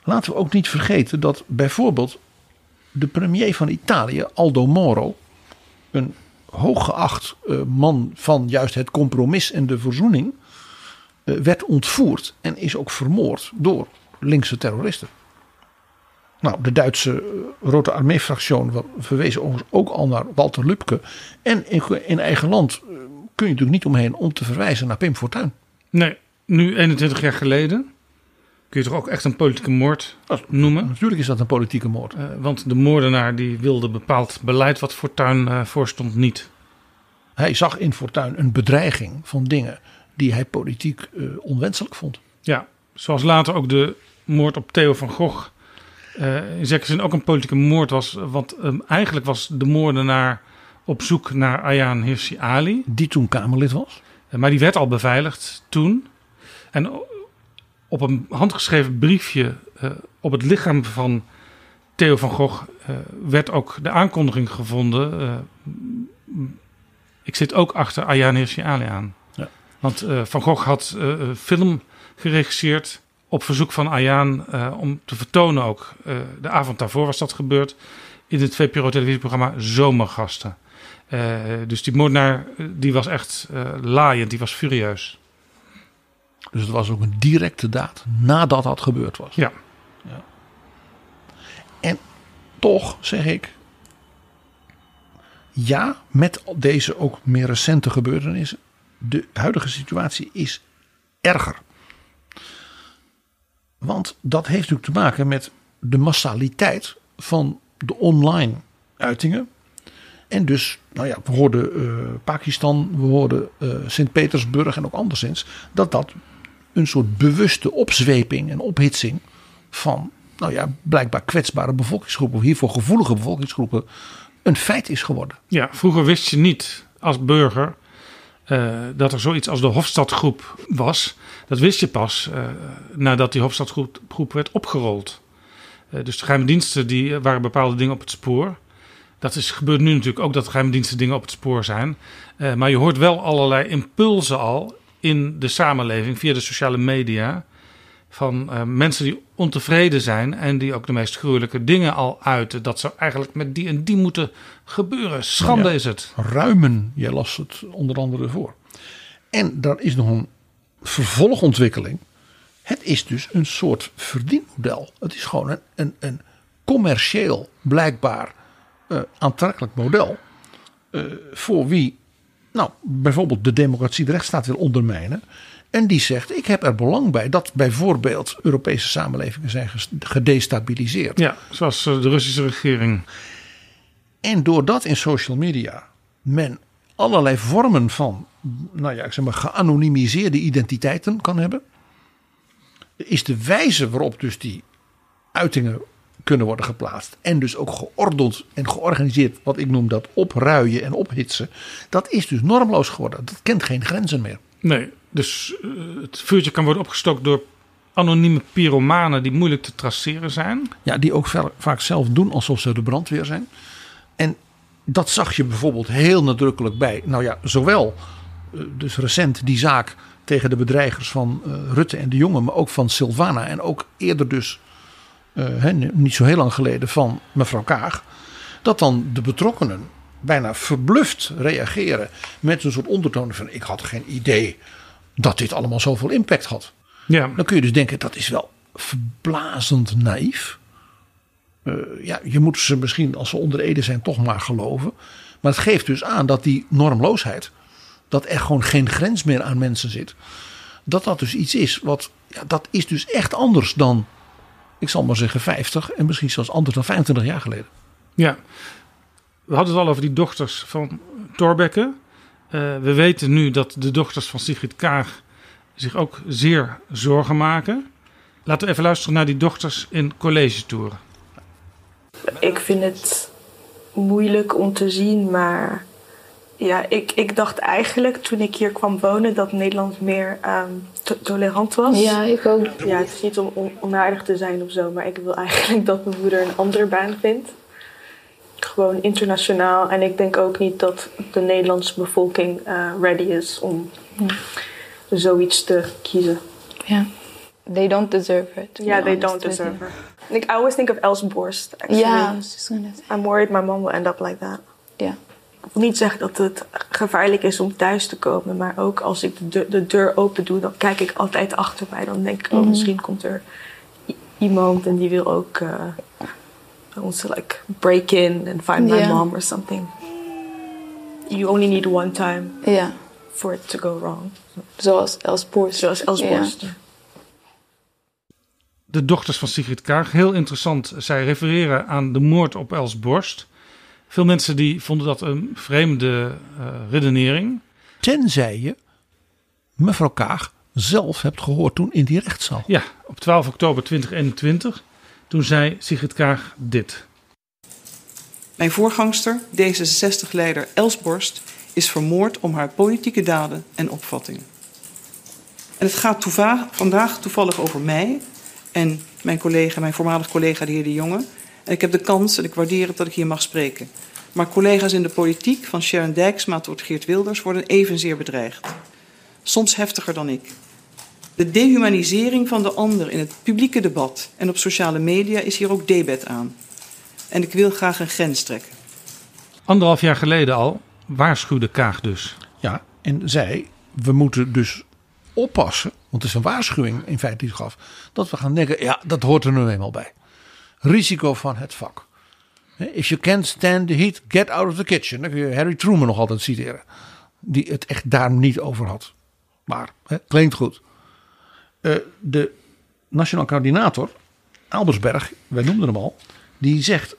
Laten we ook niet vergeten dat bijvoorbeeld de premier van Italië, Aldo Moro, een hooggeacht uh, man van juist het compromis en de verzoening, uh, werd ontvoerd en is ook vermoord door linkse terroristen. Nou, de Duitse uh, Rote Armee-fractie verwezen overigens ook al naar Walter Lübke. En in eigen land kun je natuurlijk niet omheen om te verwijzen naar Pim Fortuyn. Nee, nu 21 jaar geleden kun je toch ook echt een politieke moord noemen? Natuurlijk is dat een politieke moord. Uh, want de moordenaar die wilde bepaald beleid wat Fortuyn uh, voorstond niet. Hij zag in Fortuyn een bedreiging van dingen die hij politiek uh, onwenselijk vond. Ja, zoals later ook de moord op Theo van Gogh in zekere zin ook een politieke moord was. Want um, eigenlijk was de moordenaar op zoek naar Ayaan Hirsi Ali. Die toen Kamerlid was. maar die werd al beveiligd toen. En op een handgeschreven briefje uh, op het lichaam van Theo van Gogh uh, werd ook de aankondiging gevonden. Uh, ik zit ook achter Ayaan Hirsi Ali aan. Ja. Want Van Gogh had film geregisseerd op verzoek van Ayaan om te vertonen ook. de avond daarvoor was dat gebeurd in het VPRO televisieprogramma Zomergasten. Dus die moordenaar die was echt laaiend, die was furieus. Dus het was ook een directe daad nadat dat gebeurd was. Ja. ja. En toch zeg ik. Ja, met deze ook meer recente gebeurtenissen. De huidige situatie is erger. Want dat heeft natuurlijk te maken met de massaliteit van de online uitingen. En dus, nou ja, we hoorden uh, Pakistan, we hoorden uh, Sint-Petersburg en ook anderszins. Dat dat een soort bewuste opzweping en ophitsing van, nou ja, blijkbaar kwetsbare bevolkingsgroepen, of hiervoor gevoelige bevolkingsgroepen, een feit is geworden. Ja, vroeger wist je niet als burger uh, dat er zoiets als de Hofstadgroep was. Dat wist je pas nadat die Hofstadgroep werd opgerold. Dus de geheime diensten die waren bepaalde dingen op het spoor. Dat is, gebeurt nu natuurlijk ook dat de geheime diensten dingen op het spoor zijn. maar je hoort wel allerlei impulsen al in de samenleving via de sociale media. Van uh, mensen die ontevreden zijn en die ook de meest gruwelijke dingen al uiten. Dat zou eigenlijk met die en die moeten gebeuren. Schande ja, is het. Ruimen, jij las het onder andere voor. En daar is nog een vervolgontwikkeling. Het is dus een soort verdienmodel. Het is gewoon een, een, een commercieel, blijkbaar aantrekkelijk model. Uh, voor wie nou, bijvoorbeeld de democratie, de rechtsstaat wil ondermijnen. En die zegt: Ik heb er belang bij dat bijvoorbeeld Europese samenlevingen zijn gedestabiliseerd. Ja, zoals de Russische regering. En doordat in social media men allerlei vormen van, nou ja, ik zeg maar, geanonimiseerde identiteiten kan hebben, is de wijze waarop dus die uitingen kunnen worden geplaatst. En dus ook geordeld en georganiseerd, wat ik noem dat opruien en ophitsen. Dat is dus normloos geworden. Dat kent geen grenzen meer. Nee, dus uh, het vuurtje kan worden opgestookt door anonieme pyromanen die moeilijk te traceren zijn. Ja, die ook vaak zelf doen alsof ze de brandweer zijn. En dat zag je bijvoorbeeld heel nadrukkelijk bij, nou ja, zowel eh, dus recent die zaak tegen de bedreigers van eh, Rutte en de Jonge, maar ook van Silvana en ook eerder dus, eh, hè, niet zo heel lang geleden, van mevrouw Kaag. Dat dan de betrokkenen bijna verbluft reageren met een soort ondertoon van ik had geen idee dat dit allemaal zoveel impact had. Ja. Dan kun je dus denken dat is wel verblazend naïef. Eh, ja, je moet ze misschien als ze onder Ede zijn toch maar geloven. Maar het geeft dus aan dat die normloosheid, dat er gewoon geen grens meer aan mensen zit. Dat dat dus iets is wat, ja, dat is dus echt anders dan, ik zal maar zeggen 50 en misschien zelfs anders dan 25 jaar geleden. Ja, we hadden het al over die dochters van Thorbecke. Eh, we weten nu dat de dochters van Sigrid Kaag zich ook zeer zorgen maken. Laten we even luisteren naar die dochters in college toeren. Ik vind het moeilijk om te zien, maar ja, ik, ik dacht eigenlijk toen ik hier kwam wonen dat Nederland meer ehm, to- tolerant was. Ja, ik ook. Ja, het is niet om on- onaardig te zijn of zo, maar ik wil eigenlijk dat mijn moeder een andere baan vindt. Gewoon internationaal. En ik denk ook niet dat de Nederlandse bevolking eh, ready is om zoiets te kiezen. Ja. They don't deserve it. be they honest don't deserve her. Like, I always think of Els Borst, actually. Ja, I was just gonna say. I'm worried my mom will end up like that. Ja. Ik wil niet zeggen dat het gevaarlijk is om thuis te komen, maar ook als ik de deur, de deur open doe, dan kijk ik altijd achter mij. Dan denk ik, oh, Mhm. misschien komt er iemand en die wil ook uh, ons like break in and find my Ja. mom or something. You only need one time Ja. for it to go wrong. Zoals Els Borst. Zoals Els. Borst. De dochters van Sigrid Kaag, heel interessant. Zij refereren aan de moord op Els Borst. Veel mensen die vonden dat een vreemde eh, redenering. Tenzij je mevrouw Kaag zelf hebt gehoord toen in die rechtszaal. Ja, op 12 oktober 2021. Toen zei Sigrid Kaag dit. Mijn voorgangster, D66-leider Els Borst, is vermoord om haar politieke daden en opvattingen. En het gaat toeva- vandaag toevallig over mij en mijn collega, mijn voormalig collega, de heer De Jonge. En ik heb de kans en ik waardeer het dat ik hier mag spreken. Maar collega's in de politiek, van Sharon Dijksma tot Geert Wilders, worden evenzeer bedreigd. Soms heftiger dan ik. De dehumanisering van de ander in het publieke debat en op sociale media is hier ook debet aan. En ik wil graag een grens trekken. Anderhalf jaar geleden al waarschuwde Kaag dus. Ja, en zei, we moeten dus oppassen, want het is een waarschuwing in feite die ze gaf, dat we gaan denken, ja, dat hoort er nu eenmaal bij. Risico van het vak. If you can't stand the heat, get out of the kitchen. Dan kun je Harry Truman nog altijd citeren. Die het echt daar niet over had. Maar, hè, klinkt goed. Eh, de nationaal coördinator, Albersberg, wij noemden hem al, die zegt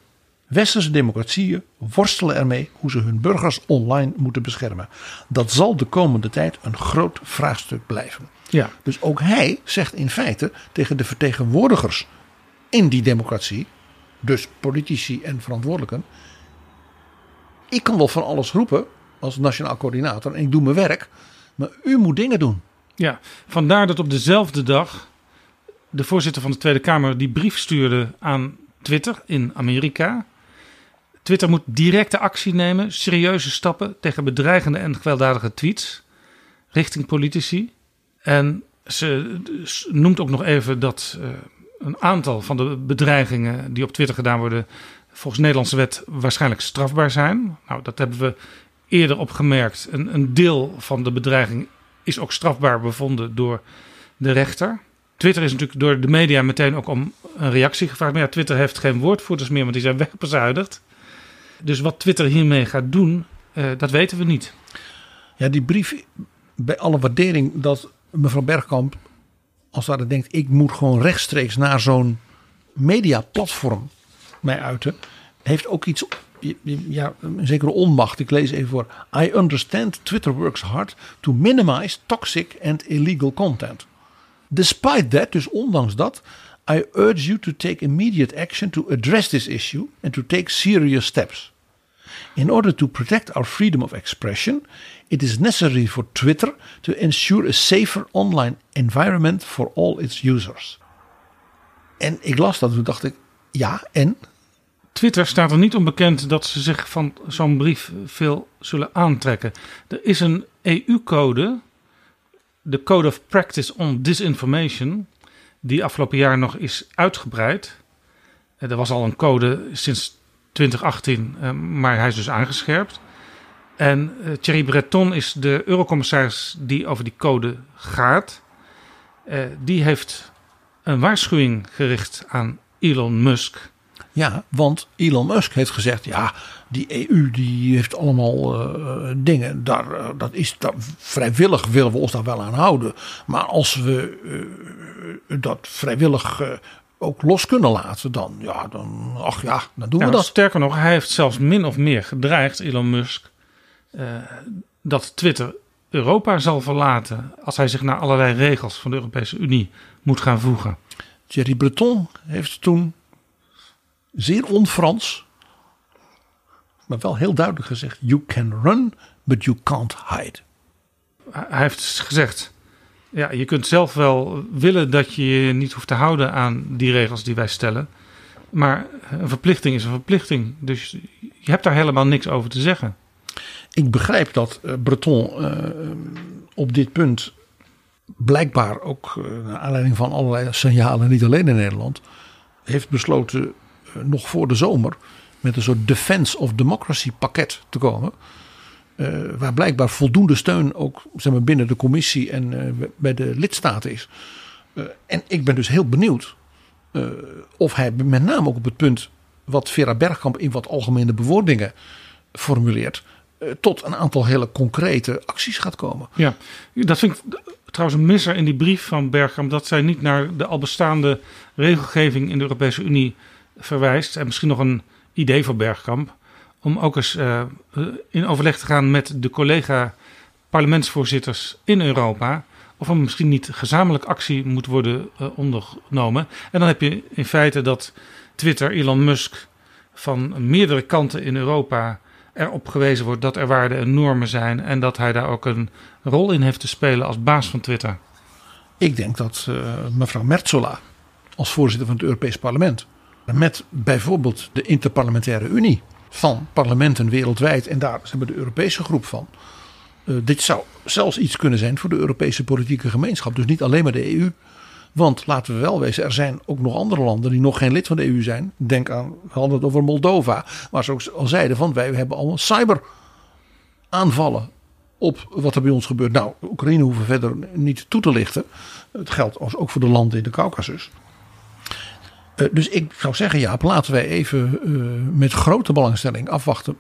Westerse democratieën worstelen ermee hoe ze hun burgers online moeten beschermen. Dat zal de komende tijd een groot vraagstuk blijven. Ja. Dus ook hij zegt in feite tegen de vertegenwoordigers in die democratie, dus politici en verantwoordelijken. Ik kan wel van alles roepen als nationaal coördinator en ik doe mijn werk, maar u moet dingen doen. Ja, vandaar dat op dezelfde dag de voorzitter van de Tweede Kamer die brief stuurde aan Twitter in Amerika. Twitter moet directe actie nemen, serieuze stappen tegen bedreigende en gewelddadige tweets richting politici. En ze noemt ook nog even dat eh, een aantal van de bedreigingen die op Twitter gedaan worden, volgens Nederlandse wet waarschijnlijk strafbaar zijn. Nou, dat hebben we eerder opgemerkt. Een, een deel van de bedreiging is ook strafbaar bevonden door de rechter. Twitter is natuurlijk door de media meteen ook om een reactie gevraagd. Maar ja, Twitter heeft geen woordvoerders meer, want die zijn wegbezuinigd. Dus wat Twitter hiermee gaat doen, eh, dat weten we niet. Ja, die brief, bij alle waardering dat mevrouw Bergkamp als het denkt, ik moet gewoon rechtstreeks naar zo'n mediaplatform mij uiten, heeft ook iets, ja, een zekere onmacht. Ik lees even voor. I understand Twitter works hard to minimize toxic and illegal content. Despite that, dus ondanks dat, I urge you to take immediate action to address this issue and to take serious steps. In order to protect our freedom of expression, it is necessary for Twitter to ensure a safer online environment for all its users. En ik las dat en toen dacht ik, ja, en? Twitter staat er niet onbekend dat ze zich van zo'n brief veel zullen aantrekken. Er is een EU-code, de Code of Practice on Disinformation, die afgelopen jaar nog is uitgebreid. Er was al een code sinds 2018, eh, maar hij is dus aangescherpt. En eh, Thierry Breton is de eurocommissaris die over die code gaat. Eh, die heeft een waarschuwing gericht aan Elon Musk. Ja, want Elon Musk heeft gezegd: ja, die EU die heeft allemaal dingen. Daar, dat is, daar, vrijwillig willen we ons daar wel aan houden. Maar als we dat vrijwillig ook los kunnen laten, dan, ja, dan, ach ja, dan doen Ja, we dat. Sterker nog, hij heeft zelfs min of meer gedreigd, Elon Musk, eh, dat Twitter Europa zal verlaten als hij zich naar allerlei regels van de Europese Unie moet gaan voegen. Thierry Breton heeft toen zeer on-Frans, maar wel heel duidelijk gezegd: You can run, but you can't hide. Hij heeft gezegd, ja, je kunt zelf wel willen dat je je niet hoeft te houden aan die regels die wij stellen. Maar een verplichting is een verplichting. Dus je hebt daar helemaal niks over te zeggen. Ik begrijp dat eh, Breton eh, op dit punt blijkbaar ook eh, naar aanleiding van allerlei signalen, niet alleen in Nederland, heeft besloten nog voor de zomer met een soort Defense of Democracy pakket te komen. Eh, waar blijkbaar voldoende steun ook zeg maar, binnen de commissie en eh, bij de lidstaten is. Eh, en ik ben dus heel benieuwd of hij met name ook op het punt wat Vera Bergkamp in wat algemene bewoordingen formuleert, tot een aantal hele concrete acties gaat komen. Ja, dat vind ik trouwens een misser in die brief van Bergkamp. Dat zij niet naar de al bestaande regelgeving in de Europese Unie verwijst. En misschien nog een idee voor Bergkamp. Om ook eens eh, in overleg te gaan met de collega parlementsvoorzitters in Europa. Of er misschien niet gezamenlijk actie moet worden eh, ondernomen. En dan heb je in feite dat Twitter, Elon Musk, van meerdere kanten in Europa erop gewezen wordt dat er waarden en normen zijn. En dat hij daar ook een rol in heeft te spelen als baas van Twitter. Ik denk dat eh, mevrouw Merzola als voorzitter van het Europees Parlement met bijvoorbeeld de Interparlementaire Unie van parlementen wereldwijd en daar hebben we de Europese groep van. eh, dit zou zelfs iets kunnen zijn voor de Europese politieke gemeenschap. Dus niet alleen maar de EU. Want laten we wel wezen, er zijn ook nog andere landen die nog geen lid van de EU zijn. Denk aan, we hadden het over Moldova. Waar ze ook al zeiden van wij hebben allemaal cyber aanvallen op wat er bij ons gebeurt. Nou, Oekraïne hoeven verder niet toe te lichten. Het geldt ook voor de landen in de Caucasus. Eh, dus ik zou zeggen, ja, laten wij even eh, met grote belangstelling afwachten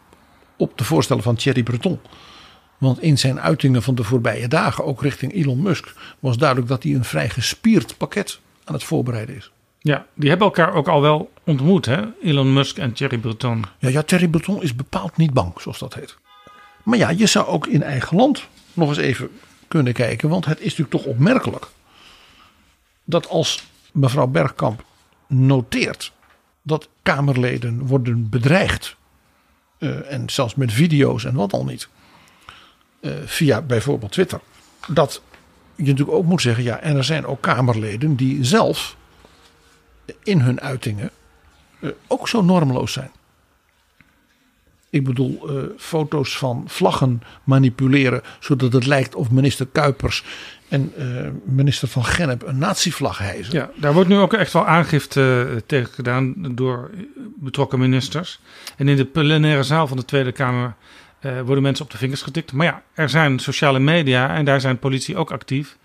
op de voorstellen van Thierry Breton. Want in zijn uitingen van de voorbije dagen, ook richting Elon Musk, was duidelijk dat hij een vrij gespierd pakket aan het voorbereiden is. Ja, die hebben elkaar ook al wel ontmoet, hè? Elon Musk en Thierry Breton. Ja, ja, Thierry Breton is bepaald niet bang, zoals dat heet. Maar ja, je zou ook in eigen land nog eens even kunnen kijken. Want het is natuurlijk toch opmerkelijk dat als mevrouw Bergkamp noteert dat Kamerleden worden bedreigd. eh, en zelfs met video's en wat al niet. eh, via bijvoorbeeld Twitter. Dat je natuurlijk ook moet zeggen, ja, en er zijn ook Kamerleden die zelf in hun uitingen eh, ook zo normeloos zijn. Ik bedoel, foto's van vlaggen manipuleren zodat het lijkt of minister Kuipers en eh, minister van Gennep een natievlag hijzen. Ja, daar wordt nu ook echt wel aangifte eh, tegen gedaan door betrokken ministers. En in de plenaire zaal van de Tweede Kamer eh, worden mensen op de vingers getikt. Maar ja, er zijn sociale media en daar zijn politie ook actief.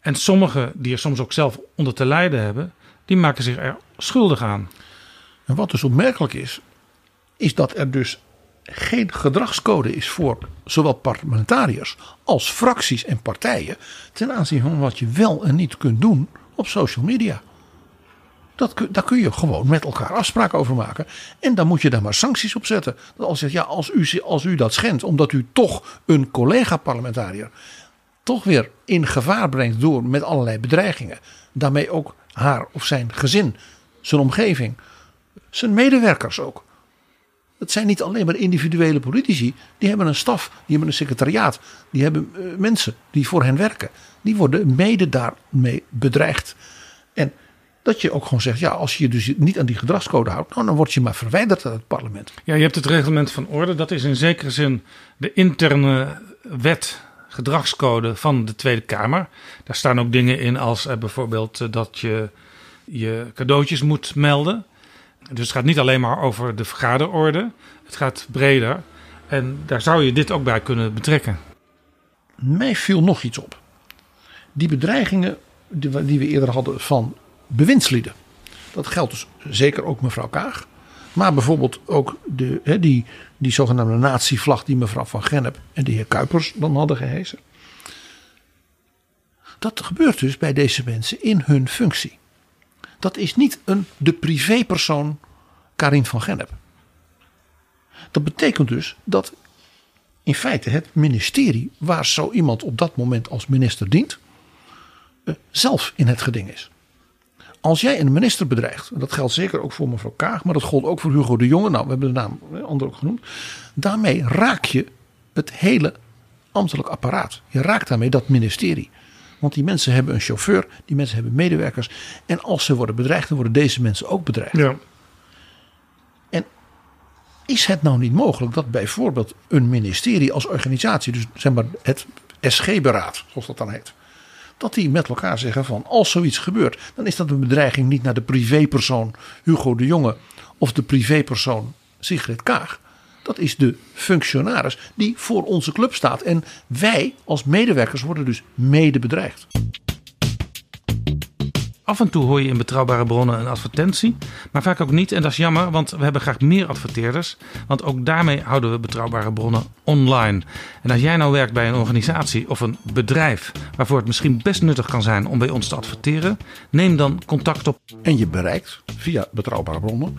En sommigen die er soms ook zelf onder te lijden hebben, die maken zich er schuldig aan. En wat dus opmerkelijk is, is dat er dus geen gedragscode is voor zowel parlementariërs als fracties en partijen ten aanzien van wat je wel en niet kunt doen op social media. Dat, daar kun je gewoon met elkaar afspraken over maken. En dan moet je daar maar sancties op zetten. Dat als, ja, als, u, als u dat schendt, omdat u toch een collega-parlementariër toch weer in gevaar brengt door met allerlei bedreigingen. Daarmee ook haar of zijn gezin, zijn omgeving, zijn medewerkers ook. Het zijn niet alleen maar individuele politici. Die hebben een staf, die hebben een secretariaat. Die hebben eh, mensen die voor hen werken. Die worden mede daarmee bedreigd. En dat je ook gewoon zegt, ja, als je je dus niet aan die gedragscode houdt, nou, dan word je maar verwijderd uit het parlement. Ja, je hebt het reglement van orde. Dat is in zekere zin de interne wet gedragscode van de Tweede Kamer. Daar staan ook dingen in als eh, bijvoorbeeld eh, dat je je cadeautjes moet melden. Dus het gaat niet alleen maar over de vergaderorde. Het gaat breder. En daar zou je dit ook bij kunnen betrekken. Mij viel nog iets op. Die bedreigingen die we eerder hadden van bewindslieden. Dat geldt dus zeker ook mevrouw Kaag. Maar bijvoorbeeld ook de, die, die zogenaamde natievlag die mevrouw Van Gennep en de heer Kuipers dan hadden gehesen. Dat gebeurt dus bij deze mensen in hun functie. Dat is niet een, de privépersoon Karin van Gennep. Dat betekent dus dat in feite het ministerie waar zo iemand op dat moment als minister dient, eh, zelf in het geding is. Als jij een minister bedreigt, en dat geldt zeker ook voor mevrouw Kaag, maar dat gold ook voor Hugo de Jonge, nou we hebben de naam ander ook genoemd, daarmee raak je het hele ambtelijk apparaat. Je raakt daarmee dat ministerie. Want die mensen hebben een chauffeur, die mensen hebben medewerkers. En als ze worden bedreigd, dan worden deze mensen ook bedreigd. Ja. En is het nou niet mogelijk dat bijvoorbeeld een ministerie als organisatie, dus zeg maar het SG-beraad, zoals dat dan heet, dat die met elkaar zeggen van als zoiets gebeurt, dan is dat een bedreiging niet naar de privépersoon Hugo de Jonge of de privépersoon Sigrid Kaag. Dat is de functionaris die voor onze club staat. En wij als medewerkers worden dus mede bedreigd. Af en toe hoor je in betrouwbare bronnen een advertentie, maar vaak ook niet. En dat is jammer, want we hebben graag meer adverteerders. Want ook daarmee houden we betrouwbare bronnen online. En als jij nou werkt bij een organisatie of een bedrijf waarvoor het misschien best nuttig kan zijn om bij ons te adverteren, neem dan contact op. En je bereikt via betrouwbare bronnen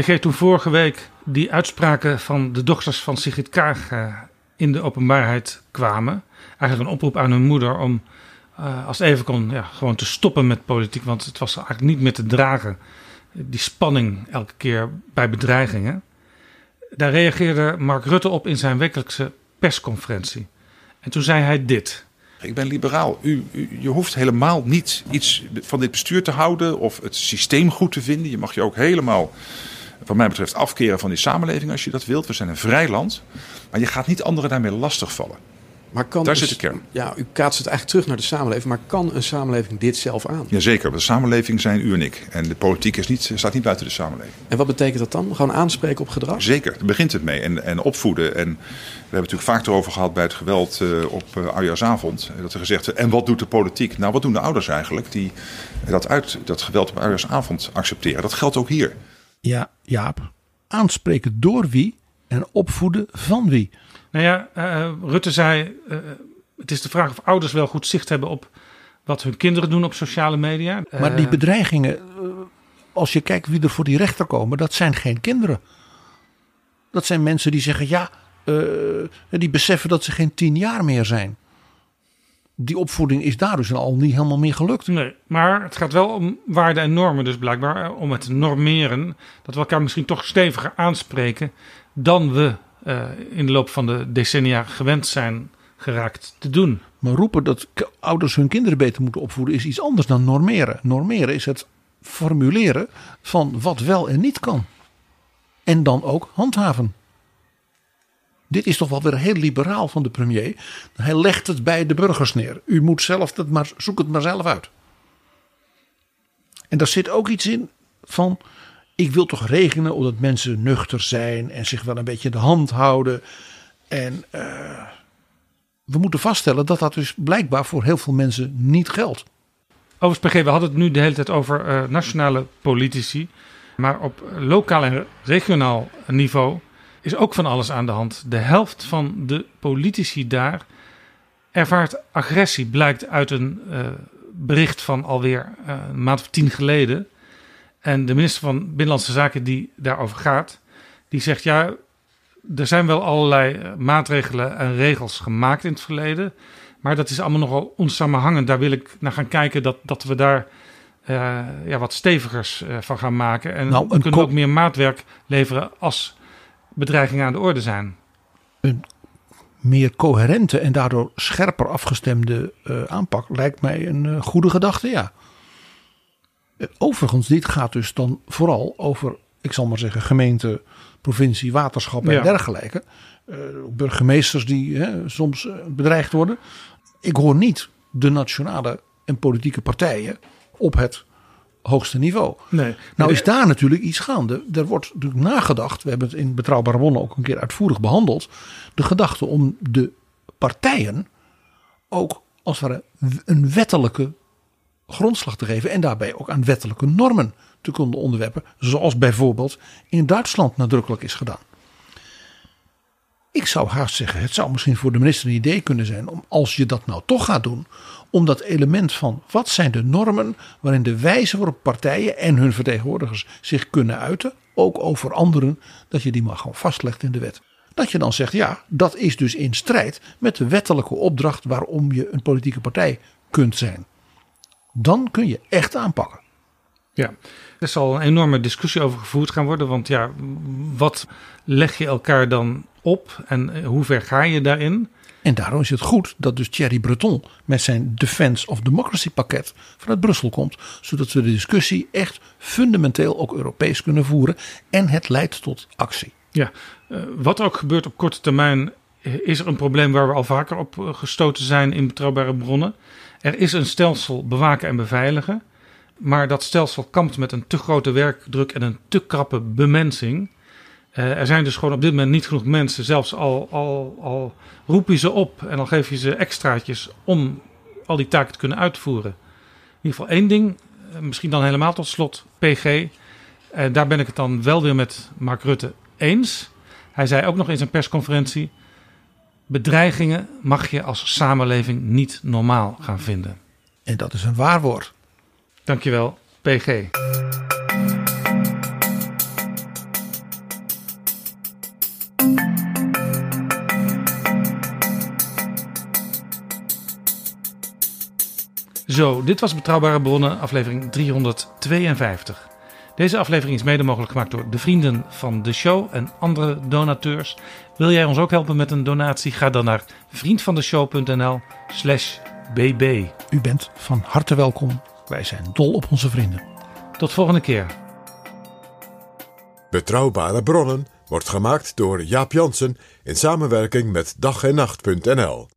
PG, toen vorige week die uitspraken van de dochters van Sigrid Kaag eh, in de openbaarheid kwamen. Eigenlijk een oproep aan hun moeder om, uh, als even kon, ja, gewoon te stoppen met politiek. Want het was eigenlijk niet meer te dragen, die spanning elke keer bij bedreigingen. Daar reageerde Mark Rutte op in zijn wekelijkse persconferentie. En toen zei hij dit. Ik ben liberaal. U, u, je hoeft helemaal niet iets van dit bestuur te houden of het systeem goed te vinden. Je mag je ook helemaal, wat mij betreft, afkeren van die samenleving als je dat wilt. We zijn een vrij land. Maar je gaat niet anderen daarmee lastigvallen. Maar kan Daar dus- zit de kern. Ja, u kaatst het eigenlijk terug naar de samenleving. Maar kan een samenleving dit zelf aan? Jazeker, de samenleving zijn u en ik. En de politiek is niet, staat niet buiten de samenleving. En wat betekent dat dan? Gewoon aanspreken op gedrag? Zeker, daar begint het mee. En, en opvoeden. En we hebben het natuurlijk vaak erover gehad bij het geweld eh, op uh. Dat er gezegd werd, en wat doet de politiek? Nou, wat doen de ouders eigenlijk die dat, uit, dat geweld op oudejaarsavond accepteren? Dat geldt ook hier. Ja, Jaap. Aanspreken door wie en opvoeden van wie? Nou ja, uh, Rutte zei, uh, het is de vraag of ouders wel goed zicht hebben op wat hun kinderen doen op sociale media. Maar die bedreigingen, als je kijkt wie er voor die rechter komen, dat zijn geen kinderen. Dat zijn mensen die zeggen, ja, uh, die beseffen dat ze geen tien jaar meer zijn. Die opvoeding is daar dus al niet helemaal meer gelukt. Nee, maar het gaat wel om waarden en normen dus blijkbaar. Om het normeren, dat we elkaar misschien toch steviger aanspreken dan we uh, in de loop van de decennia gewend zijn geraakt te doen. Maar roepen dat ouders hun kinderen beter moeten opvoeden is iets anders dan normeren. Normeren is het formuleren van wat wel en niet kan. En dan ook handhaven. Dit is toch wel weer heel liberaal van de premier. Hij legt het bij de burgers neer. U moet zelf dat maar, zoek het maar zelf uit. En daar zit ook iets in van ik wil toch rekenen omdat mensen nuchter zijn en zich wel een beetje de hand houden. En uh, we moeten vaststellen dat dat dus blijkbaar voor heel veel mensen niet geldt. Overigens, PG, we hadden het nu de hele tijd over uh, nationale politici. Maar op lokaal en regionaal niveau is ook van alles aan de hand. De helft van de politici daar ervaart agressie, blijkt uit een uh, bericht van alweer een maand of tien geleden. En de minister van Binnenlandse Zaken die daarover gaat, die zegt ja, er zijn wel allerlei eh, maatregelen en regels gemaakt in het verleden. Maar dat is allemaal nogal onsamenhangend. Daar wil ik naar gaan kijken dat, dat we daar uh, ja, wat stevigers van gaan maken. En Nou, we kunnen ook meer maatwerk leveren als bedreigingen aan de orde zijn. Een meer coherente en daardoor scherper afgestemde eh, aanpak lijkt mij een eh, goede gedachte, ja. Eh, Overigens, dit gaat dus dan vooral over, ik zal maar zeggen, gemeente, provincie, waterschap en Ja. dergelijke. Burgemeesters die hè, soms bedreigd worden. Ik hoor niet de nationale en politieke partijen op het hoogste niveau. Nee. Nou is daar natuurlijk iets gaande. Er wordt natuurlijk nagedacht. We hebben het in Betrouwbare Bronnen ook een keer uitvoerig behandeld. De gedachte om de partijen ook als het ware een wettelijke grondslag te geven. En daarbij ook aan wettelijke normen te kunnen onderwerpen. Zoals bijvoorbeeld in Duitsland nadrukkelijk is gedaan. Ik zou haast zeggen, het zou misschien voor de minister een idee kunnen zijn om als je dat nou toch gaat doen, om dat element van wat zijn de normen waarin de wijze waarop partijen en hun vertegenwoordigers zich kunnen uiten, ook over anderen, dat je die maar gewoon vastlegt in de wet. Dat je dan zegt, ja, dat is dus in strijd met de wettelijke opdracht waarom je een politieke partij kunt zijn. Dan kun je echt aanpakken. Ja, er zal een enorme discussie over gevoerd gaan worden. Want ja, wat leg je elkaar dan op en eh, hoe ver ga je daarin? En daarom is het goed dat dus Thierry Breton met zijn Defense of Democracy pakket vanuit Brussel komt. Zodat we de discussie echt fundamenteel ook Europees kunnen voeren. En het leidt tot actie. Ja, eh, wat ook gebeurt op korte termijn, eh, is er een probleem waar we al vaker op eh, gestoten zijn in betrouwbare bronnen. Er is een stelsel bewaken en beveiligen. Maar dat stelsel kampt met een te grote werkdruk en een te krappe bemensing. Eh, er zijn dus gewoon op dit moment niet genoeg mensen. Zelfs al, al, al roep je ze op en al geef je ze extraatjes om al die taken te kunnen uitvoeren. In ieder geval één ding, eh, misschien dan helemaal tot slot, PG. Eh, daar ben ik het dan wel weer met Mark Rutte eens. Hij zei ook nog in zijn persconferentie: bedreigingen mag je als samenleving niet normaal gaan vinden. En dat is een waar woord. Dankjewel, PG. Zo, dit was Betrouwbare Bronnen, aflevering 352. Deze aflevering is mede mogelijk gemaakt door de vrienden van de show en andere donateurs. Wil jij ons ook helpen met een donatie? Ga dan naar vriendvandeshow.nl slash bb. U bent van harte welkom. Wij zijn dol op onze vrienden. Tot volgende keer. Betrouwbare bronnen wordt gemaakt door Jaap Jansen in samenwerking met dag en nacht.nl.